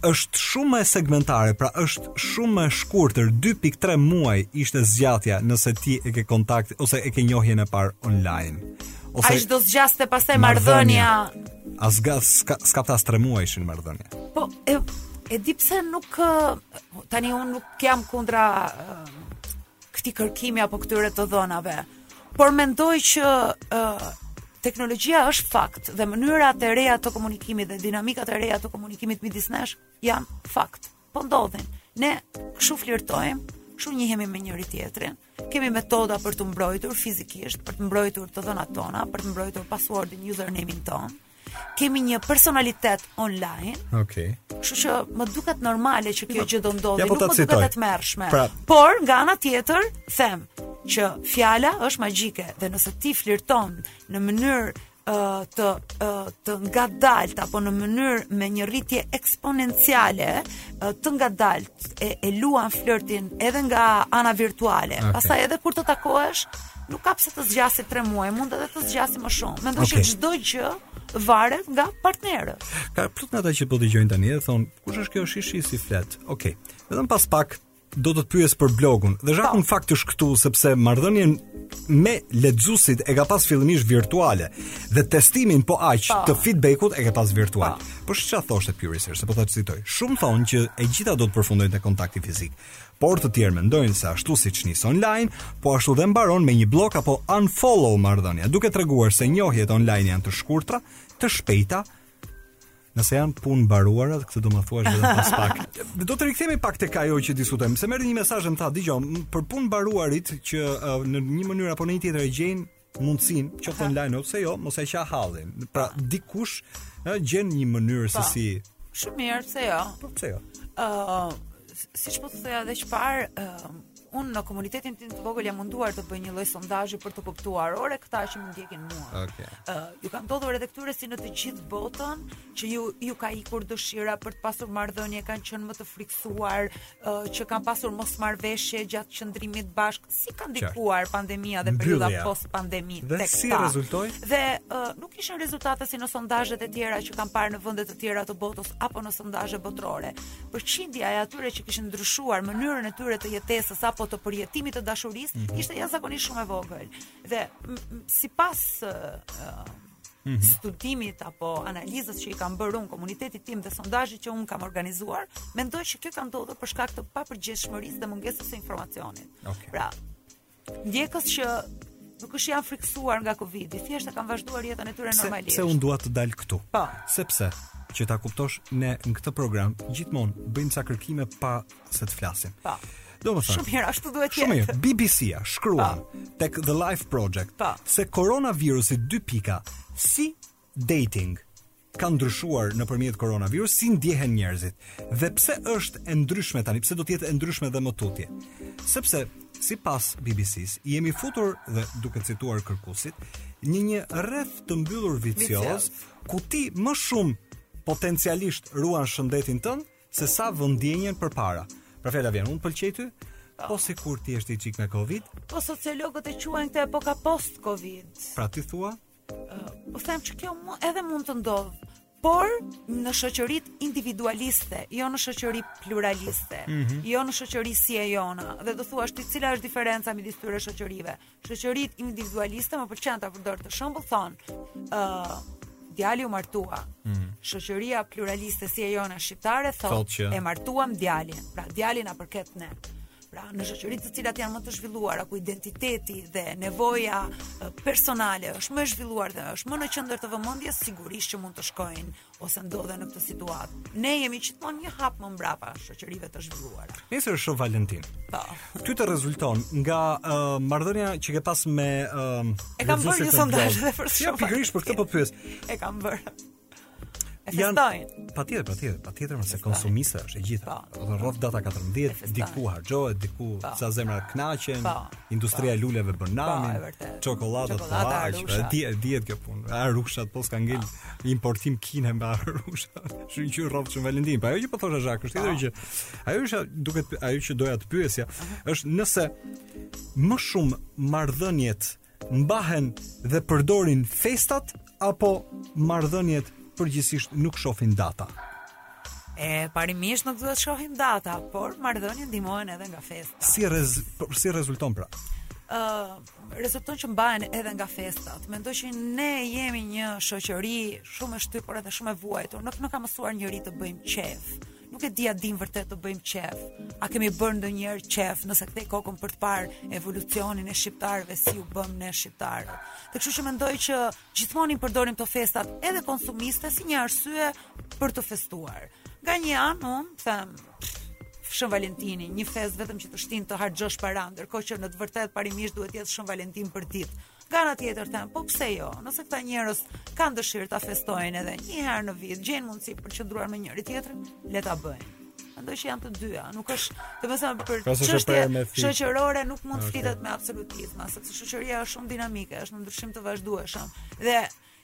është shumë më segmentare, pra është shumë më e shkurtër, 2.3 muaj ishte zgjatja nëse ti e ke kontakt ose e ke njohjen e parë online. Ose Ai do zgjaste pastaj marrëdhënia. As as s'ka s'ka pas 3 muajshin marrëdhënia. Po e e di pse nuk tani unë nuk jam kundra këtij kërkimi apo këtyre të dhënave, por mendoj që uh, teknologjia është fakt dhe mënyrat e reja të komunikimit dhe dinamikat e reja të komunikimit midis nesh janë fakt. Po ndodhin. Ne kshu flirtojmë, kshu njihemi me njëri tjetrin, kemi metoda për t'u mbrojtur fizikisht, për të mbrojtur të dhënat tona, për të mbrojtur passwordin, username-in tonë kemi një personalitet online. Okej. Kështu që më duket normale që kjo gjë do ndodhi, ja, po nuk më duket e tmerrshme. Pra, Por nga ana tjetër them që fjala është magjike dhe nëse ti flirton në mënyrë uh, të uh, të ngadaltë apo në mënyrë me një rritje eksponenciale uh, të ngadaltë e, e luan flirtin edhe nga ana virtuale. Okay. Pastaj edhe kur të takohesh, nuk ka pse të zgjasë 3 muaj, mund edhe të zgjasë më shumë. Mendoj okay. që çdo gjë varet nga partnerët. Ka plot nga ata që po dëgjojnë tani dhe thonë, kush është kjo shih shih si flet? Okej. Vetëm pas pak do të të pyes për blogun. Dhe Zhaku po. në fakt është këtu sepse marrëdhënien me lexuesit e ka pas fillimisht virtuale dhe testimin po aq po. të feedback-ut e ka pas virtual. Po, po çfarë thoshte Pew Research, se po ta citoj. Shumë thonë që e gjitha do të përfundojë te kontakti fizik. Por të tjerë mendojnë se ashtu siç nis online, po ashtu dhe mbaron me një bllok apo unfollow marrëdhënia, duke treguar se njohjet online janë të shkurtra, të shpejta, nëse janë punëmbaruara, këtë do të ma thuash vetëm pas pak. Do të rikthehemi pak tek ajo që diskutojmë. Se m'erdhi një mesazh më tha, dëgjo, për punëmbaruarit që uh, në një mënyrë apo në një tjetër e gjejnë mundësinë, qoftë online ose jo, mos e qaj hallin. Pra dikush ë gjen një mënyrë se si Shumë mirë, pse jo? Po pse jo? Ë, uh, siç po thoja edhe çfarë, ë, uh, unë në komunitetin tim të vogël jam munduar të bëj një lloj sondazhi për të kuptuar ore këta që më ndjekin mua. Okej. Ë, uh, u ka ndodhur edhe këtyre si në të gjithë botën që u u ka ikur dëshira për të pasur marrëdhënie, kanë qenë më të frikësuar, uh, që kanë pasur mosmarrëveshje gjatë qëndrimit bashkë, si ka ndikuar pandemia dhe periudha post pandemi tek ta. Si rezultoi? Dhe uh, nuk ishin rezultate si në sondazhet e tjera që kam parë në vende të tjera të botës apo në sondazhe botërore. Përqindja e atyre që kishin ndryshuar mënyrën e tyre të jetesës apo të përjetimit të dashurisë mm -hmm. ishte jashtëzakonisht shumë e vogël. Dhe sipas uh, mm -hmm. studimit apo analizës që i kam bërë unë komunitetit tim dhe sondazhit që unë kam organizuar, mendoj që kjo ka ndodhur për shkak të papërgjegjshmërisë dhe mungesës së informacionit. Okay. Pra, ndjekës që nuk janë frikësuar nga Covid-i, thjesht e kanë vazhduar jetën e tyre normalisht. Sepse unë dua të dal këtu. Po. Sepse që ta kuptosh ne në këtë program gjithmonë bëjmë ca kërkime pa se të flasim. Po. Do më thënë. Shumë mirë, ashtu duhet të jetë. Shumë mirë. BBC-a shkruan pa. tek The Life Project pa. se koronavirusi, 2 pika, si dating ka ndryshuar nëpërmjet koronavirus, si ndjehen njerëzit dhe pse është e ndryshme tani, pse do të jetë e ndryshme dhe më tutje. Sepse sipas BBC-së, jemi futur dhe duke cituar kërkuesit, në një rreth të mbyllur vicioz, ku ti më shumë potencialisht ruan shëndetin tënd, sesa vë ndjenjën përpara. Pra fjala vjen, unë të pëlqej ty po. po sikur ti të jesh i ikur me Covid Po sociologët e quajnë këtë epoka post-Covid Pra ti thua? Uh, po them që kjo mu, edhe mund të ndodhë, por në shoqëri individualiste, jo në shoqëri pluraliste, mm -hmm. jo në shoqëri si e jona, dhe do thuash ti cila është diferenca midis dy shoqërive, Shoqëritë individualiste më pëlqen ta përdor këtë shembull, thonë, ë uh, djali u martua. Mm. Shoqëria pluraliste si e jona shqiptare thotë, thotë që... e martuam djalin. Pra djali na përket neve ne. Pra në shoqëritë të cilat janë më të zhvilluara ku identiteti dhe nevoja personale është më e zhvilluar dhe është më në qendër të vëmendjes, sigurisht që mund të shkojnë ose ndodhen në këtë situatë. Ne jemi gjithmonë një hap më mbrapa shoqërive të zhvilluara. Nesër është Shën Valentin. Po. Ty të rezulton nga uh, marrëdhënia që ke pas me uh, E kam bërë një sondazh dhe për Shën. Ja pikërisht për këtë po pyes. E kam bërë. E festojnë. Patjetër, patjetër, patjetër, mëse konsumiste është e gjitha. Po. Po të rrojë data 14, diku harxhohet, diku po. sa zemra kënaqen, po. industria e luleve bën namin, çokollatat hajt, e di e di këtë punë. Arusha po s'ka ngel. Pa. importim Kine me arusha. Kshu që rroftë Shën Valentini, po ajo që po thosha Zhak, është tjetër që ajo është duke ajo që doja të pyesja, është nëse më shumë marrëdhëniet mbahen dhe përdorin festat apo marrëdhëniet përgjithësisht nuk shohin data. E parimisht nuk duhet të shohim data, por marrëdhëniet ndihmohen edhe nga festa. Si rez, si rezulton pra? Ë, uh, rezulton që mbahen edhe nga festat. Mendoj që ne jemi një shoqëri shumë e shtypur edhe shumë e vuajtur. Nuk na ka mësuar njeri të bëjmë qef. Nuk e di a dim vërtet të bëjmë qejf. A kemi bërë ndonjëherë qejf nëse kthej kokën për të parë evolucionin e shqiptarëve si u bëmë ne shqiptarët. Dhe kështu që mendoj që gjithmonë i përdorim këto festat edhe konsumiste si një arsye për të festuar. Nga njëra anë, unë them, Shën Valentini, një festë vetëm që të shtin të harxhosh para, ndërkohë që në të vërtetë parimisht duhet të jetë Shën Valentin përditë. Nga ana tjetër them, po pse jo? Nëse këta njerëz kanë dëshirë ta festojnë edhe një herë në vit, gjejnë mundësi për të qëndruar me njëri-tjetrin, le ta bëjnë. Mendoj që janë të dyja, nuk është, domethënë për çështje shoqërore nuk mund të flitet me absolutizëm, sepse shoqëria është shumë dinamike, është në ndryshim të vazhdueshëm. Dhe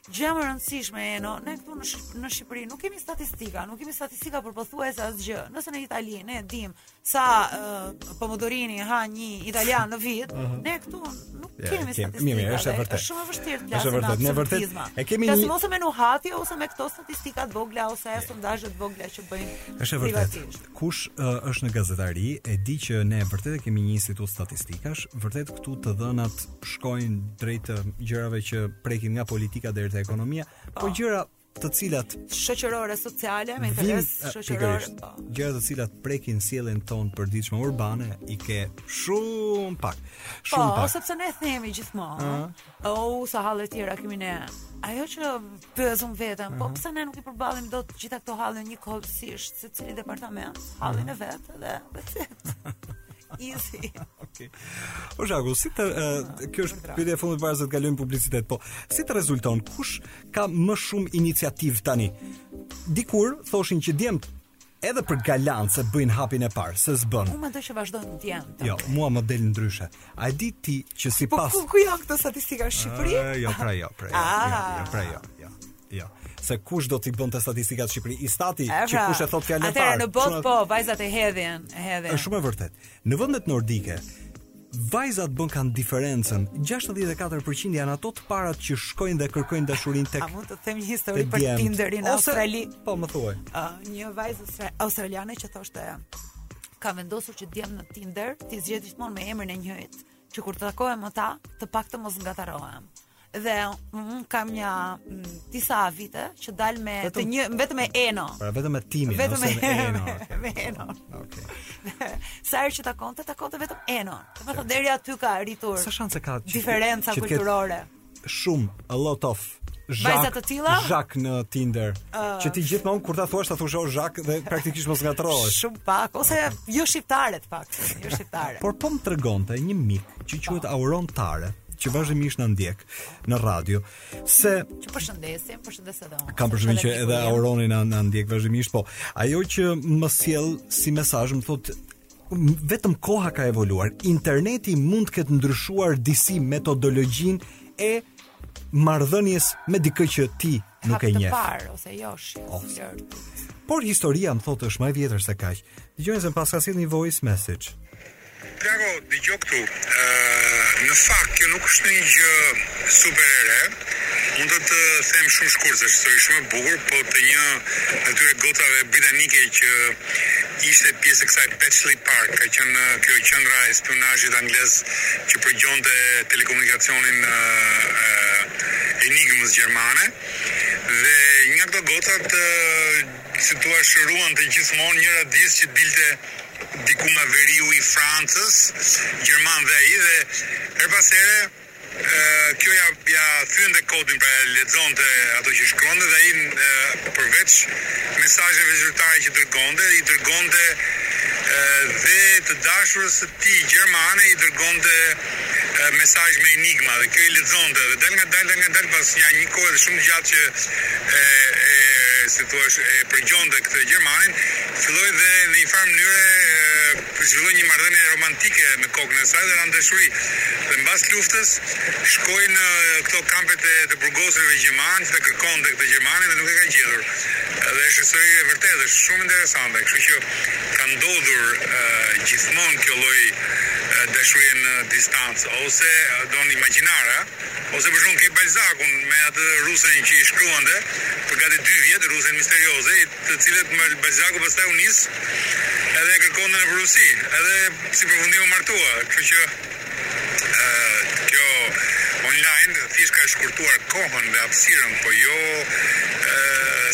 Gjëja më e rëndësishme Eno, ne këtu në në Shqipëri nuk kemi statistika, nuk kemi statistika për pothuajse asgjë. Nëse në Itali ne dimë sa uh, pomodorini ha një italian në vit, uh -huh. ne këtu nuk ja, kemi statistika. Mirë, mirë, është e vërtetë. Është shumë e vështirë të flasim. Është e vërtetë, ne vërtet e kemi një. Ose me nuhati ose me këto statistika të vogla ose ja. sondazhe të vogla që bëjnë. Është e vërtetë. Kush uh, është në gazetari e di që ne vërtet kemi një institut statistikash, vërtet këtu të dhënat shkojnë drejt gjërave që prekin nga politika deri te ekonomia, po, po gjëra të tilla shoqërore sociale me interes shoqëror po. gjëra të cilat prekin sjelljen tonë të përditshme urbane i ke shumë pak po, shumë po, pak sepse ne themi gjithmonë o oh, sa halle të tjera kemi ne ajo që pyes unë veten po pse ne nuk i përballim dot gjithë këto halle njëkohësisht secili departament hallin e vet dhe vetë Easy. Okej. O Zhaku, si të uh, kjo është pyetja e fundit para se të kalojmë në publicitet, po si të rezulton kush ka më shumë iniciativë tani? Dikur thoshin që djemtë edhe për galantësi bëjnë hapin e parë, se s'bën. Unë mendoj që vazhdojnë të jenë. Jo, mua më del ndryshe. A e di ti që sipas Po ku, ku janë këto statistika në Shqipëri? Uh, jo, pra jo, pra jo. Ah. Jo, jo, pra jo. jo. Jo. Se kush do t'i bënte statistikat në Shqipëri? INSTAT-i, që kush e thotë fjalën e parë. Atëherë në botë po, vajzat e hedhin, e hedhin. Është shumë e vërtetë. Në vendet nordike, vajzat bëjnë, kanë diferencën. 64% janë ato të parat që shkojnë dhe kërkojnë dashurinë tek. A mund të them një histori për Tinderin në Australi? Po, më thuaj. Ë, një vajzë australiane që thoshte kam vendosur që djemtë në Tinder t'i zgjedh gjithmonë me emrin e njëjtë, që kur të takohem me ta, të paktën mos ngatërrohem. dhe unë kam një disa vite që dal me vetëm, të një vetëm me Eno. Pra vetëm me Timin, vetëm me Eno. me Eno. Okej. Okay. Sa herë që takonte, takonte vetëm Eno. Do të thotë deri aty ka arritur. Sa shanse ka që, diferenca që kulturore? Shumë a lot of Zhak, të tilla? Zhak në Tinder. Uh, që ti gjithmonë kur ta thuash ta thuash Zhak dhe praktikisht mos ngatërrohesh. Shumë pak ose jo shqiptarë, të paktën jo shqiptarë. Por po më tregonte një mik që quhet Auron Tare. që vazhdimisht na ndjek në radio. Se që e përshëndesim, e përshëndes edhe unë. Kam përshtypjen që edhe Auroni na na ndjek vazhdimisht, po ajo që më sjell si mesazh, më thotë vetëm koha ka evoluar. Interneti mund të ketë ndryshuar disi metodologjinë e marrëdhënies me dikë që ti nuk e njeh. A ka parë ose jo, oh. lërt. Por historia më thotë është më e vjetër se kaq. Dëgjojmë se paska sjell një voice message. Plako, dëgjo këtu. Ë në fakt kjo nuk është një gjë super e re. Mund të të them shumë shkurt se është shumë e bukur, po te një nga ato gocave britanike që ishte pjesë e kësaj Bletchley Park, ka qenë kjo qendra e spionazhit anglez që përgjonte telekomunikacionin enigmës gjermane dhe një nga këto gocat si thua shoqëronte gjithmonë një radistë që dilte diku nga veriu i Francës, gjerman dhe ai edhe her pas here kjo ia ia thyente kodin pra lexonte ato që shkruante dhe ai përveç mesazheve zyrtare që dërgonte i dërgonte dhe të dashurës së tij gjermane i dërgonte mesazh me enigma dhe kjo i lexonte dhe dalëngadalë dalëngadalë pas nja nji kohe dhe shumë të gjatë që e e si thua e përgjonte këtë gjermanin filloi dhe në një farë mënyre e zhvilloi një marrëdhënie romantike me kokën e saj dhe ra në dashuri dhe mbas luftës shkoi në këto kampet e të burgosurve gjermanë që të kërkonte këtë gjermanin dhe nuk e ka gjetur dhe është histori e vërtetë është shumë interesante kështu që Ka ndodhur gjithmonë kjo lloj dashurie në distancë, po se do imagjinare, ose për shembull ke Balzakun me atë rusen që i shkruante për gati dy vjet, rusen misterioze, të cilën Balzaku pastaj u nis edhe e kërkonte nëpër Rusi, edhe si përfundim u martua, kështu që kjo online thjesht ka shkurtuar kohën dhe hapësirën, po jo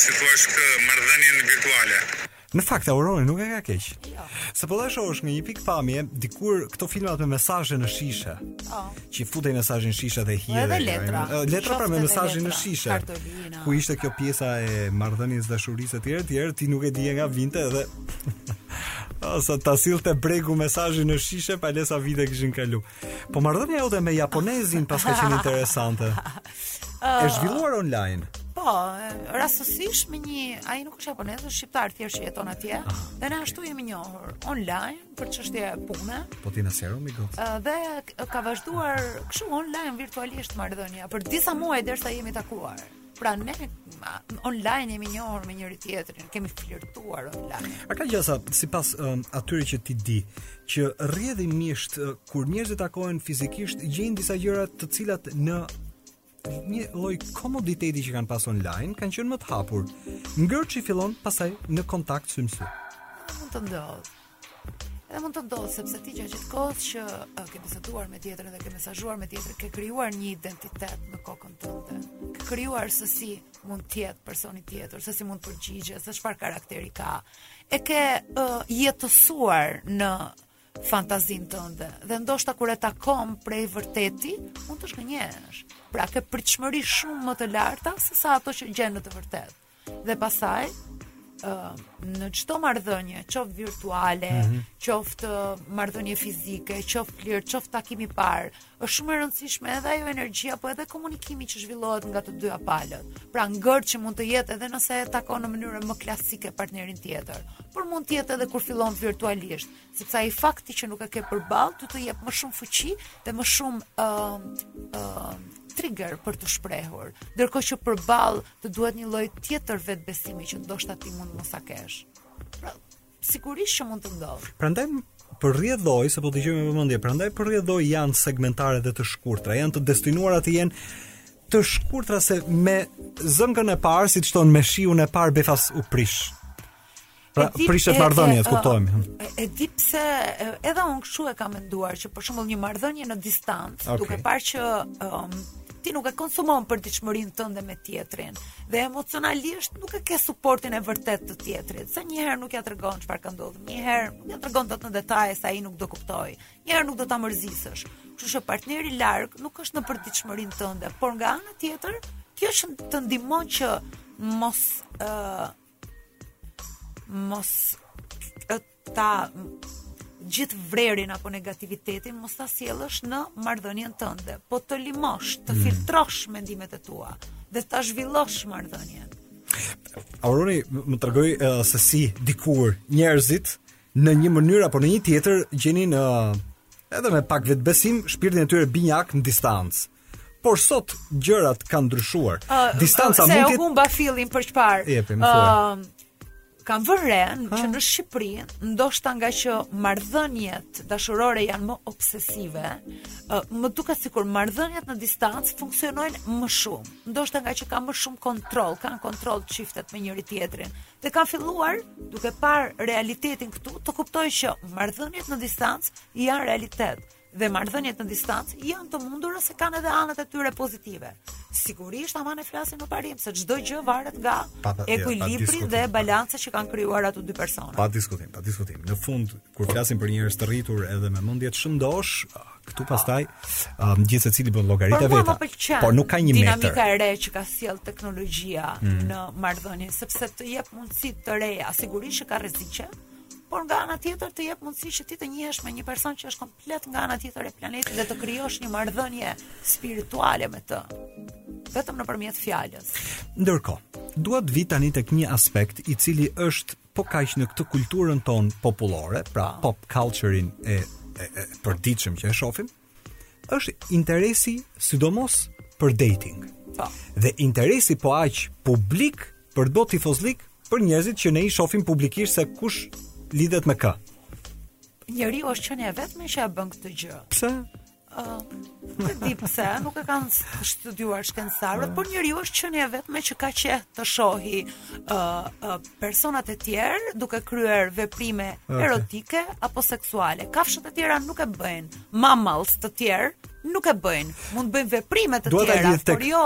si thua këtë marrëdhënien virtuale. Në fakt Auroni nuk e ka keq. Jo. Se po ta shohësh nga një pikëpamje, dikur këto filmat me mesazhe në shishe. Po. Që fusje mesazhin në shishe dhe e hidhje. Edhe letra. Letra pra me mesazhin në shishe. Ku ishte kjo pjesa e marrëdhënies dashurisë etj etj, ti nuk e dije nga vinte edhe sa ta sillte bregu mesazhin në shishe pale sa vite kishin kaluar. Po marrëdhënia jote me japonezin paska qenë interesante. Është zhvilluar online. Po, rastësisht me një, ai nuk është japonez, është shqiptar thjesht që jeton atje. Ah. Dhe ne ashtu jemi njohur online për çështje pune. Po ti na s'ero migo. Dhe ka vazhduar kështu online virtualisht marrëdhënia për disa muaj derisa jemi takuar. Pra ne online jemi njohur me njëri tjetrin, kemi flirtuar online. A ka gjasa sipas um, atyre që ti di, që rrjedhimisht uh, kur njerëzit takohen fizikisht gjejnë disa gjëra të cilat në një lloj komoditeti që kanë pas online kanë qenë më të hapur. Ngërçi fillon pastaj në kontakt sy më sy. A mund të ndodh. Edhe mund të ndodhë sepse ti gjatë gjithë kohës që uh, ke biseduar me tjetrin dhe ke mesazhuar me tjetrin, ke krijuar një identitet në kokën tënde. Ke krijuar se si mund të jetë personi tjetër, se si mund të përgjigjet, se çfarë karakteri ka. E ke uh, jetësuar në fantazinë tënde dhe ndoshta kur e takon prej vërteti, mund të zhgënjehesh. Pra ke pritshmëri shumë më të larta se sa ato që gjen në të vërtetë. Dhe pastaj, uh, në çdo marrëdhënie, qoftë virtuale, mm -hmm. qoftë marrëdhënie fizike, qoftë flirt, qoftë takim i parë, është shumë e rëndësishme edhe ajo energjia, po edhe komunikimi që zhvillohet nga të dyja palët. Pra ngërçi mund të jetë edhe nëse e takon në mënyrë më klasike partnerin tjetër, por mund të jetë edhe kur fillon virtualisht, sepse ai fakti që nuk e ke përballë, ty të jep më shumë fuqi dhe më shumë ë uh, ë uh, trigger për t'u shprehur. Ndërkohë që përballë Të duhet një lloj tjetër vetëbesimi që ndoshta ti mund mos ta kesh. Pra, sigurisht që mund të ndodhë. Prandaj për rrjedhojë, se po dëgjoj me vëmendje, prandaj për rrjedhojë janë segmentare dhe të shkurtra, janë të destinuara të jenë të shkurtra se me zënkën e parë, siç thonë me shiun e parë befas u prish. Pra prishet marrëdhënia, të kuptojmë. E, e di pse edhe unë kshu e kam menduar që për shembull një marrëdhënie në distancë, okay. duke parë që um, ti nuk e konsumon përditshmërinë tënde me tjetrin dhe emocionalisht nuk e ke suportin e vërtetë të tjetrit. Se një herë nuk ja tregon çfarë ka ndodhur, një herë nuk ja tregon dot në detaje se ai nuk do kuptojë. Një herë nuk do ta mërzisësh. Kështu që partneri larg nuk është në përditshmërinë tënde, por nga ana tjetër, kjo gjë të ndihmon që mos ë uh, mos ta gjithë vrerin apo negativitetin mos ta sjellësh në marrëdhënien tënde, po të limosh, të mm. filtrosh mm. mendimet e tua dhe ta zhvillosh marrëdhënien. Auroni më trego uh, se si dikur njerëzit në një mënyrë apo në një tjetër gjenin uh, edhe me pak vetbesim shpirtin e tyre binjak në distancë. Por sot gjërat kanë ndryshuar. Uh, Distanca mund të Se humba fillin për çfarë? Jepi, më thuaj. Uh, kam vënë re që në Shqipëri, ndoshta nga që marrëdhëniet dashurore janë më obsesive, uh, më duket sikur marrëdhëniet në distancë funksionojnë më shumë. Ndoshta nga që ka më shumë kontroll, kanë kontroll çiftet me njëri tjetrin. Dhe kam filluar duke parë realitetin këtu, të kuptoj që marrëdhëniet në distancë janë realitet dhe marrëdhëniet në distancë janë të mundura se kanë edhe anët e tyre pozitive. Sigurisht ama ne flasim në parim se çdo gjë varet nga ekuilibri dhe balanca që kanë krijuar ato dy persona. Pa diskutim, pa diskutim. Në fund kur flasim për njerëz të rritur edhe me mendje të shëndoshë, këtu pastaj um, gjithsecili bën llogaritë vetë. Por, por nuk ka një metër. Dinamika e re që ka sjellë teknologjia mm. në marrëdhënie sepse të jep mundësi të reja, sigurisht që ka rreziqe. por nga ana tjetër të jep mundësi që ti të njihesh me një person që është komplet nga ana tjetër e planetit dhe të krijosh një marrëdhënie spirituale me të. Vetëm nëpërmjet fjalës. Ndërkohë, dua të vij tani tek një aspekt i cili është po kaq në këtë kulturën tonë popullore, pra po. pop culture-in e e, e përditshëm që e shohim. është interesi sidomos për dating. Po. Dhe interesi po aq publik për do tifozlik për njerëzit që ne i shohim publikisht se kush lidhet me kë. Njeriu është qenia e vetme që e bën këtë gjë. Pse? Nuk e di pse, nuk e kanë studiuar shkencëtarët, por njeriu është qenia e vetme që ka qejf të shohi ë uh, uh, personat e tjerë duke kryer veprime okay. erotike apo seksuale. Kafshët e tjera nuk e bëjnë. Mammals të tjerë nuk e bëjnë. Mund të bëjnë veprime të tjera, tek... por jo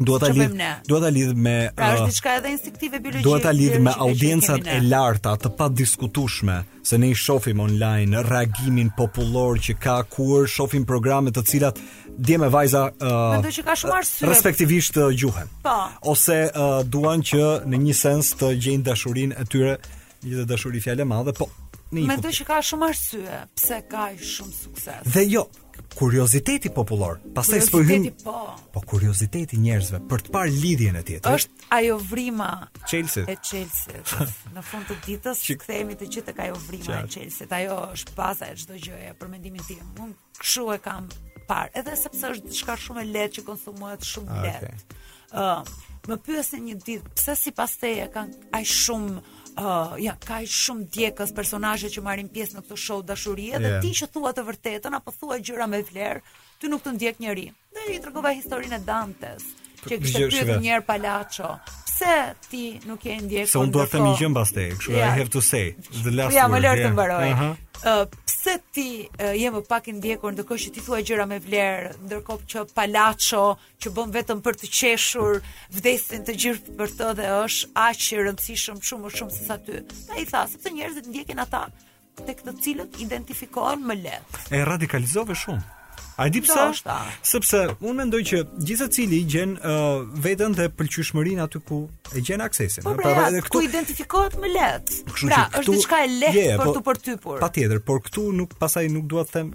Duhet ta lidh, duhet ta lidh me pra, është uh, diçka edhe instinktive biologjike. Duhet ta lidh me audiencat e larta të padiskutueshme. se ne i shofim online reagimin popullor që ka kur shofim programe të cilat djem e vajza uh, që ka shumë arsye respektivisht uh, gjuhen. Po. Ose uh, duan që në një sens të gjejnë dashurinë e tyre, një dhe dashuri fjalë e madhe, po. Mendoj që ka shumë arsye pse ka shumë sukses. Dhe jo, kurioziteti popullor. Pastaj s'po hyn. Po. po kurioziteti i njerëzve për të parë lidhjen e tjetrit. Është Ajo vrima e çelësit. e çelësit. Në fund të ditës që kthehemi të gjithë tek ajo vrima Qartë. e çelësit. Ajo është baza e çdo gjëje për mendimin tim. Unë kështu e kam parë, edhe sepse është diçka shumë e lehtë që konsumohet shumë ah, lehtë. Okay. Uh, më pyetën një ditë pse sipas teje kanë aq shumë uh, ja kaq shumë ndjekës personazhe që marrin pjesë në këto show dashurie yeah. dhe ti që thua të vërtetën apo thua gjëra me vlerë, ty nuk të ndjek njeri. Dhe i tregova historinë e Dantes, që kishte pyetur një herë palaço. Pse ti nuk e ndjek Se unë do të them një gjë mbas teje, kështu yeah. I have to say, the last word. Ja, më lër të mbaroj. Uh -huh. uh, pse ti uh, je më pak i ndjekur ndërkohë që ti thua gjëra me vlerë, ndërkohë që palaço, që bën vetëm për të qeshur, vdesin të gjithë për të dhe është aq i rëndësishëm shumë më shumë se sa ty. Dhe ai tha, sepse njerëzit ndjekin ata, tek të cilët identifikohen më lehtë. E radikalizove shumë. A e di pse? Sepse unë mendoj që gjithsecili gjen uh, veten dhe pëlqyeshmërinë aty ku e gjen aksesin. Po, pra, pra, këtu identifikohet më lehtë. Pra, është diçka e lehtë për po, të përtypur. Patjetër, por këtu nuk pastaj nuk dua të them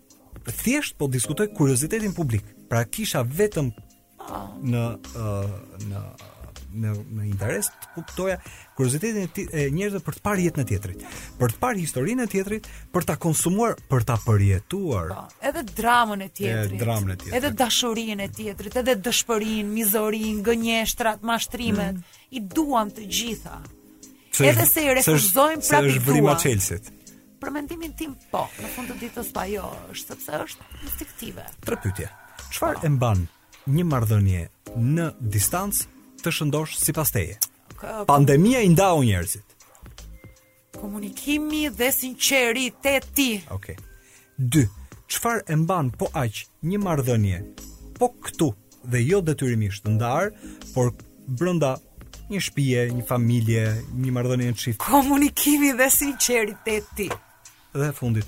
Thjesht po diskutoj kuriozitetin publik. Pra kisha vetëm në uh, në në në interes të kuptoja kuriozitetin e, e njerëzve për të parë jetën e tjetrit, për të parë historinë e tjetrit, për ta konsumuar, për ta përjetuar. Po, edhe dramën e tjetrit. Edhe dramën e tjetrit. Edhe dashurinë e tjetrit, edhe dëshpërimin, mizorinë, gënjeshtrat, mashtrimet, mm. i duam të gjitha. Se edhe se i refuzojmë prapë. Se është vrima e çelësit. Për mendimin tim, po, në fund të ditës po jo, është sepse është instinktive. Tre pyetje. Çfarë e mban një marrëdhënie në distancë të shëndoshë sipas teje? Pandemia i ndau njerëzit. Komunikimi dhe sinqeriteti. Okej. Okay. Dy, çfarë e mban po aq një marrëdhënie po këtu dhe jo detyrimisht të ndarë, por brenda një shtëpie, një familje, një marrëdhënie në çift. Komunikimi dhe sinqeriteti. Dhe e fundit.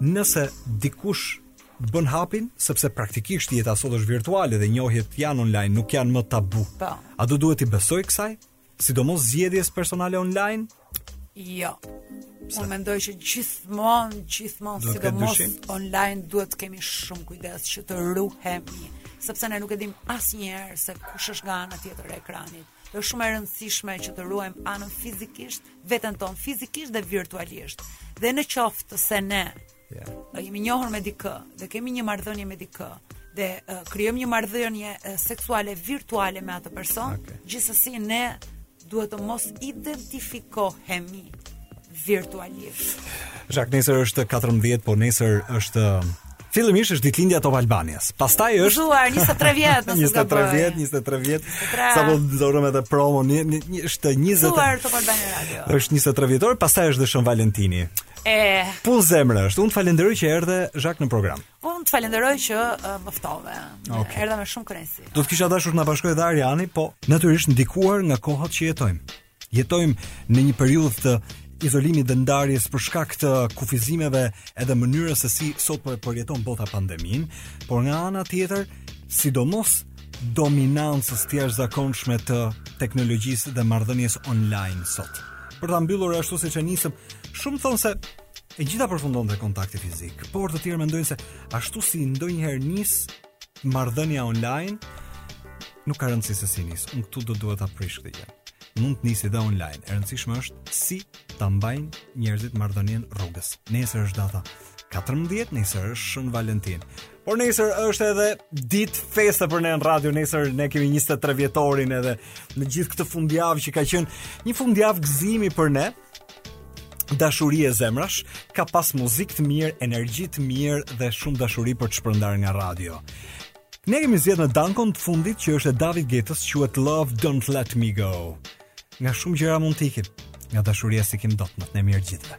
Nëse dikush bën hapin sepse praktikisht jeta sot është virtuale dhe njohjet janë online, nuk janë më tabu. Po. A do duhet t'i besojë kësaj? Sidomos zgjedhjes personale online? Jo. Unë mendoj që gjithmonë, gjithmonë sidomos online duhet të kemi shumë kujdes që të ruhemi, sepse ne nuk e dimë asnjëherë se kush është nga ana tjetër e ekranit. Është shumë e rëndësishme që të ruhemi nga ana fizikisht, veten tonë fizikisht dhe virtualisht. Dhe në qoftë se ne Ja. Ne jemi njohur me dikë, dhe kemi një marrëdhënie me dikë dhe uh, krijojmë një marrëdhënie uh, seksuale virtuale me atë person, okay. gjithsesi ne duhet të mos identifikohemi virtualisht. Zhak nesër është 14, po nesër është Fillimisht është ditëlindja e Top Albanias. Pastaj është Gëzuar 23 vjet, nesër 23 vjet, 23 vjet. Sapo dolëm edhe promo, një, një, një, është 20. Gëzuar Top Albania Radio. Është 23 vjetor, pastaj është Shën Valentini. Eh. Punë zemre është. Unë të falenderoj që erdhe Zhak në program. Unë të falenderoj që uh, më ftove. Okay. Erdha me shumë kënaqësi. Do të kisha dashur të na bashkohej edhe Ariani, po natyrisht ndikuar nga kohët që jetojmë. Jetojmë në një periudhë të izolimit dhe ndarjes për shkak të kufizimeve edhe mënyrës se si sot po e përjeton bota pandeminë, por nga ana tjetër, sidomos dominancës të jashtëzakonshme të teknologjisë dhe marrëdhënies online sot. Për ta mbyllur ashtu siç e nisëm, shumë thonë se e gjitha përfundon te kontakti fizik, por të tjerë mendojnë se ashtu si ndonjëherë nis marrëdhënia online, nuk ka rëndësi se si nis. Unë këtu do duhet ta prish këtë gjë. Mund të nisi dhe online. E rëndësishme është si ta mbajnë njerëzit marrëdhënien rrugës. Nesër është data 14, nesër është Shën Valentin. Por nesër është edhe ditë feste për ne në radio nesër ne kemi 23 vjetorin edhe në gjithë këtë fundjavë që ka qenë një fundjavë gëzimi për ne dashuri e zemrash ka pas muzikë të mirë, energji të mirë dhe shumë dashuri për të shpërndar nga radio. Ne kemi zgjedh një këngë të fundit që është e David Getës quhet Love Don't Let Me Go. Nga shumë gjëra mund të ikim, nga dashuria s'ikim dot natën e mirë gjithëve.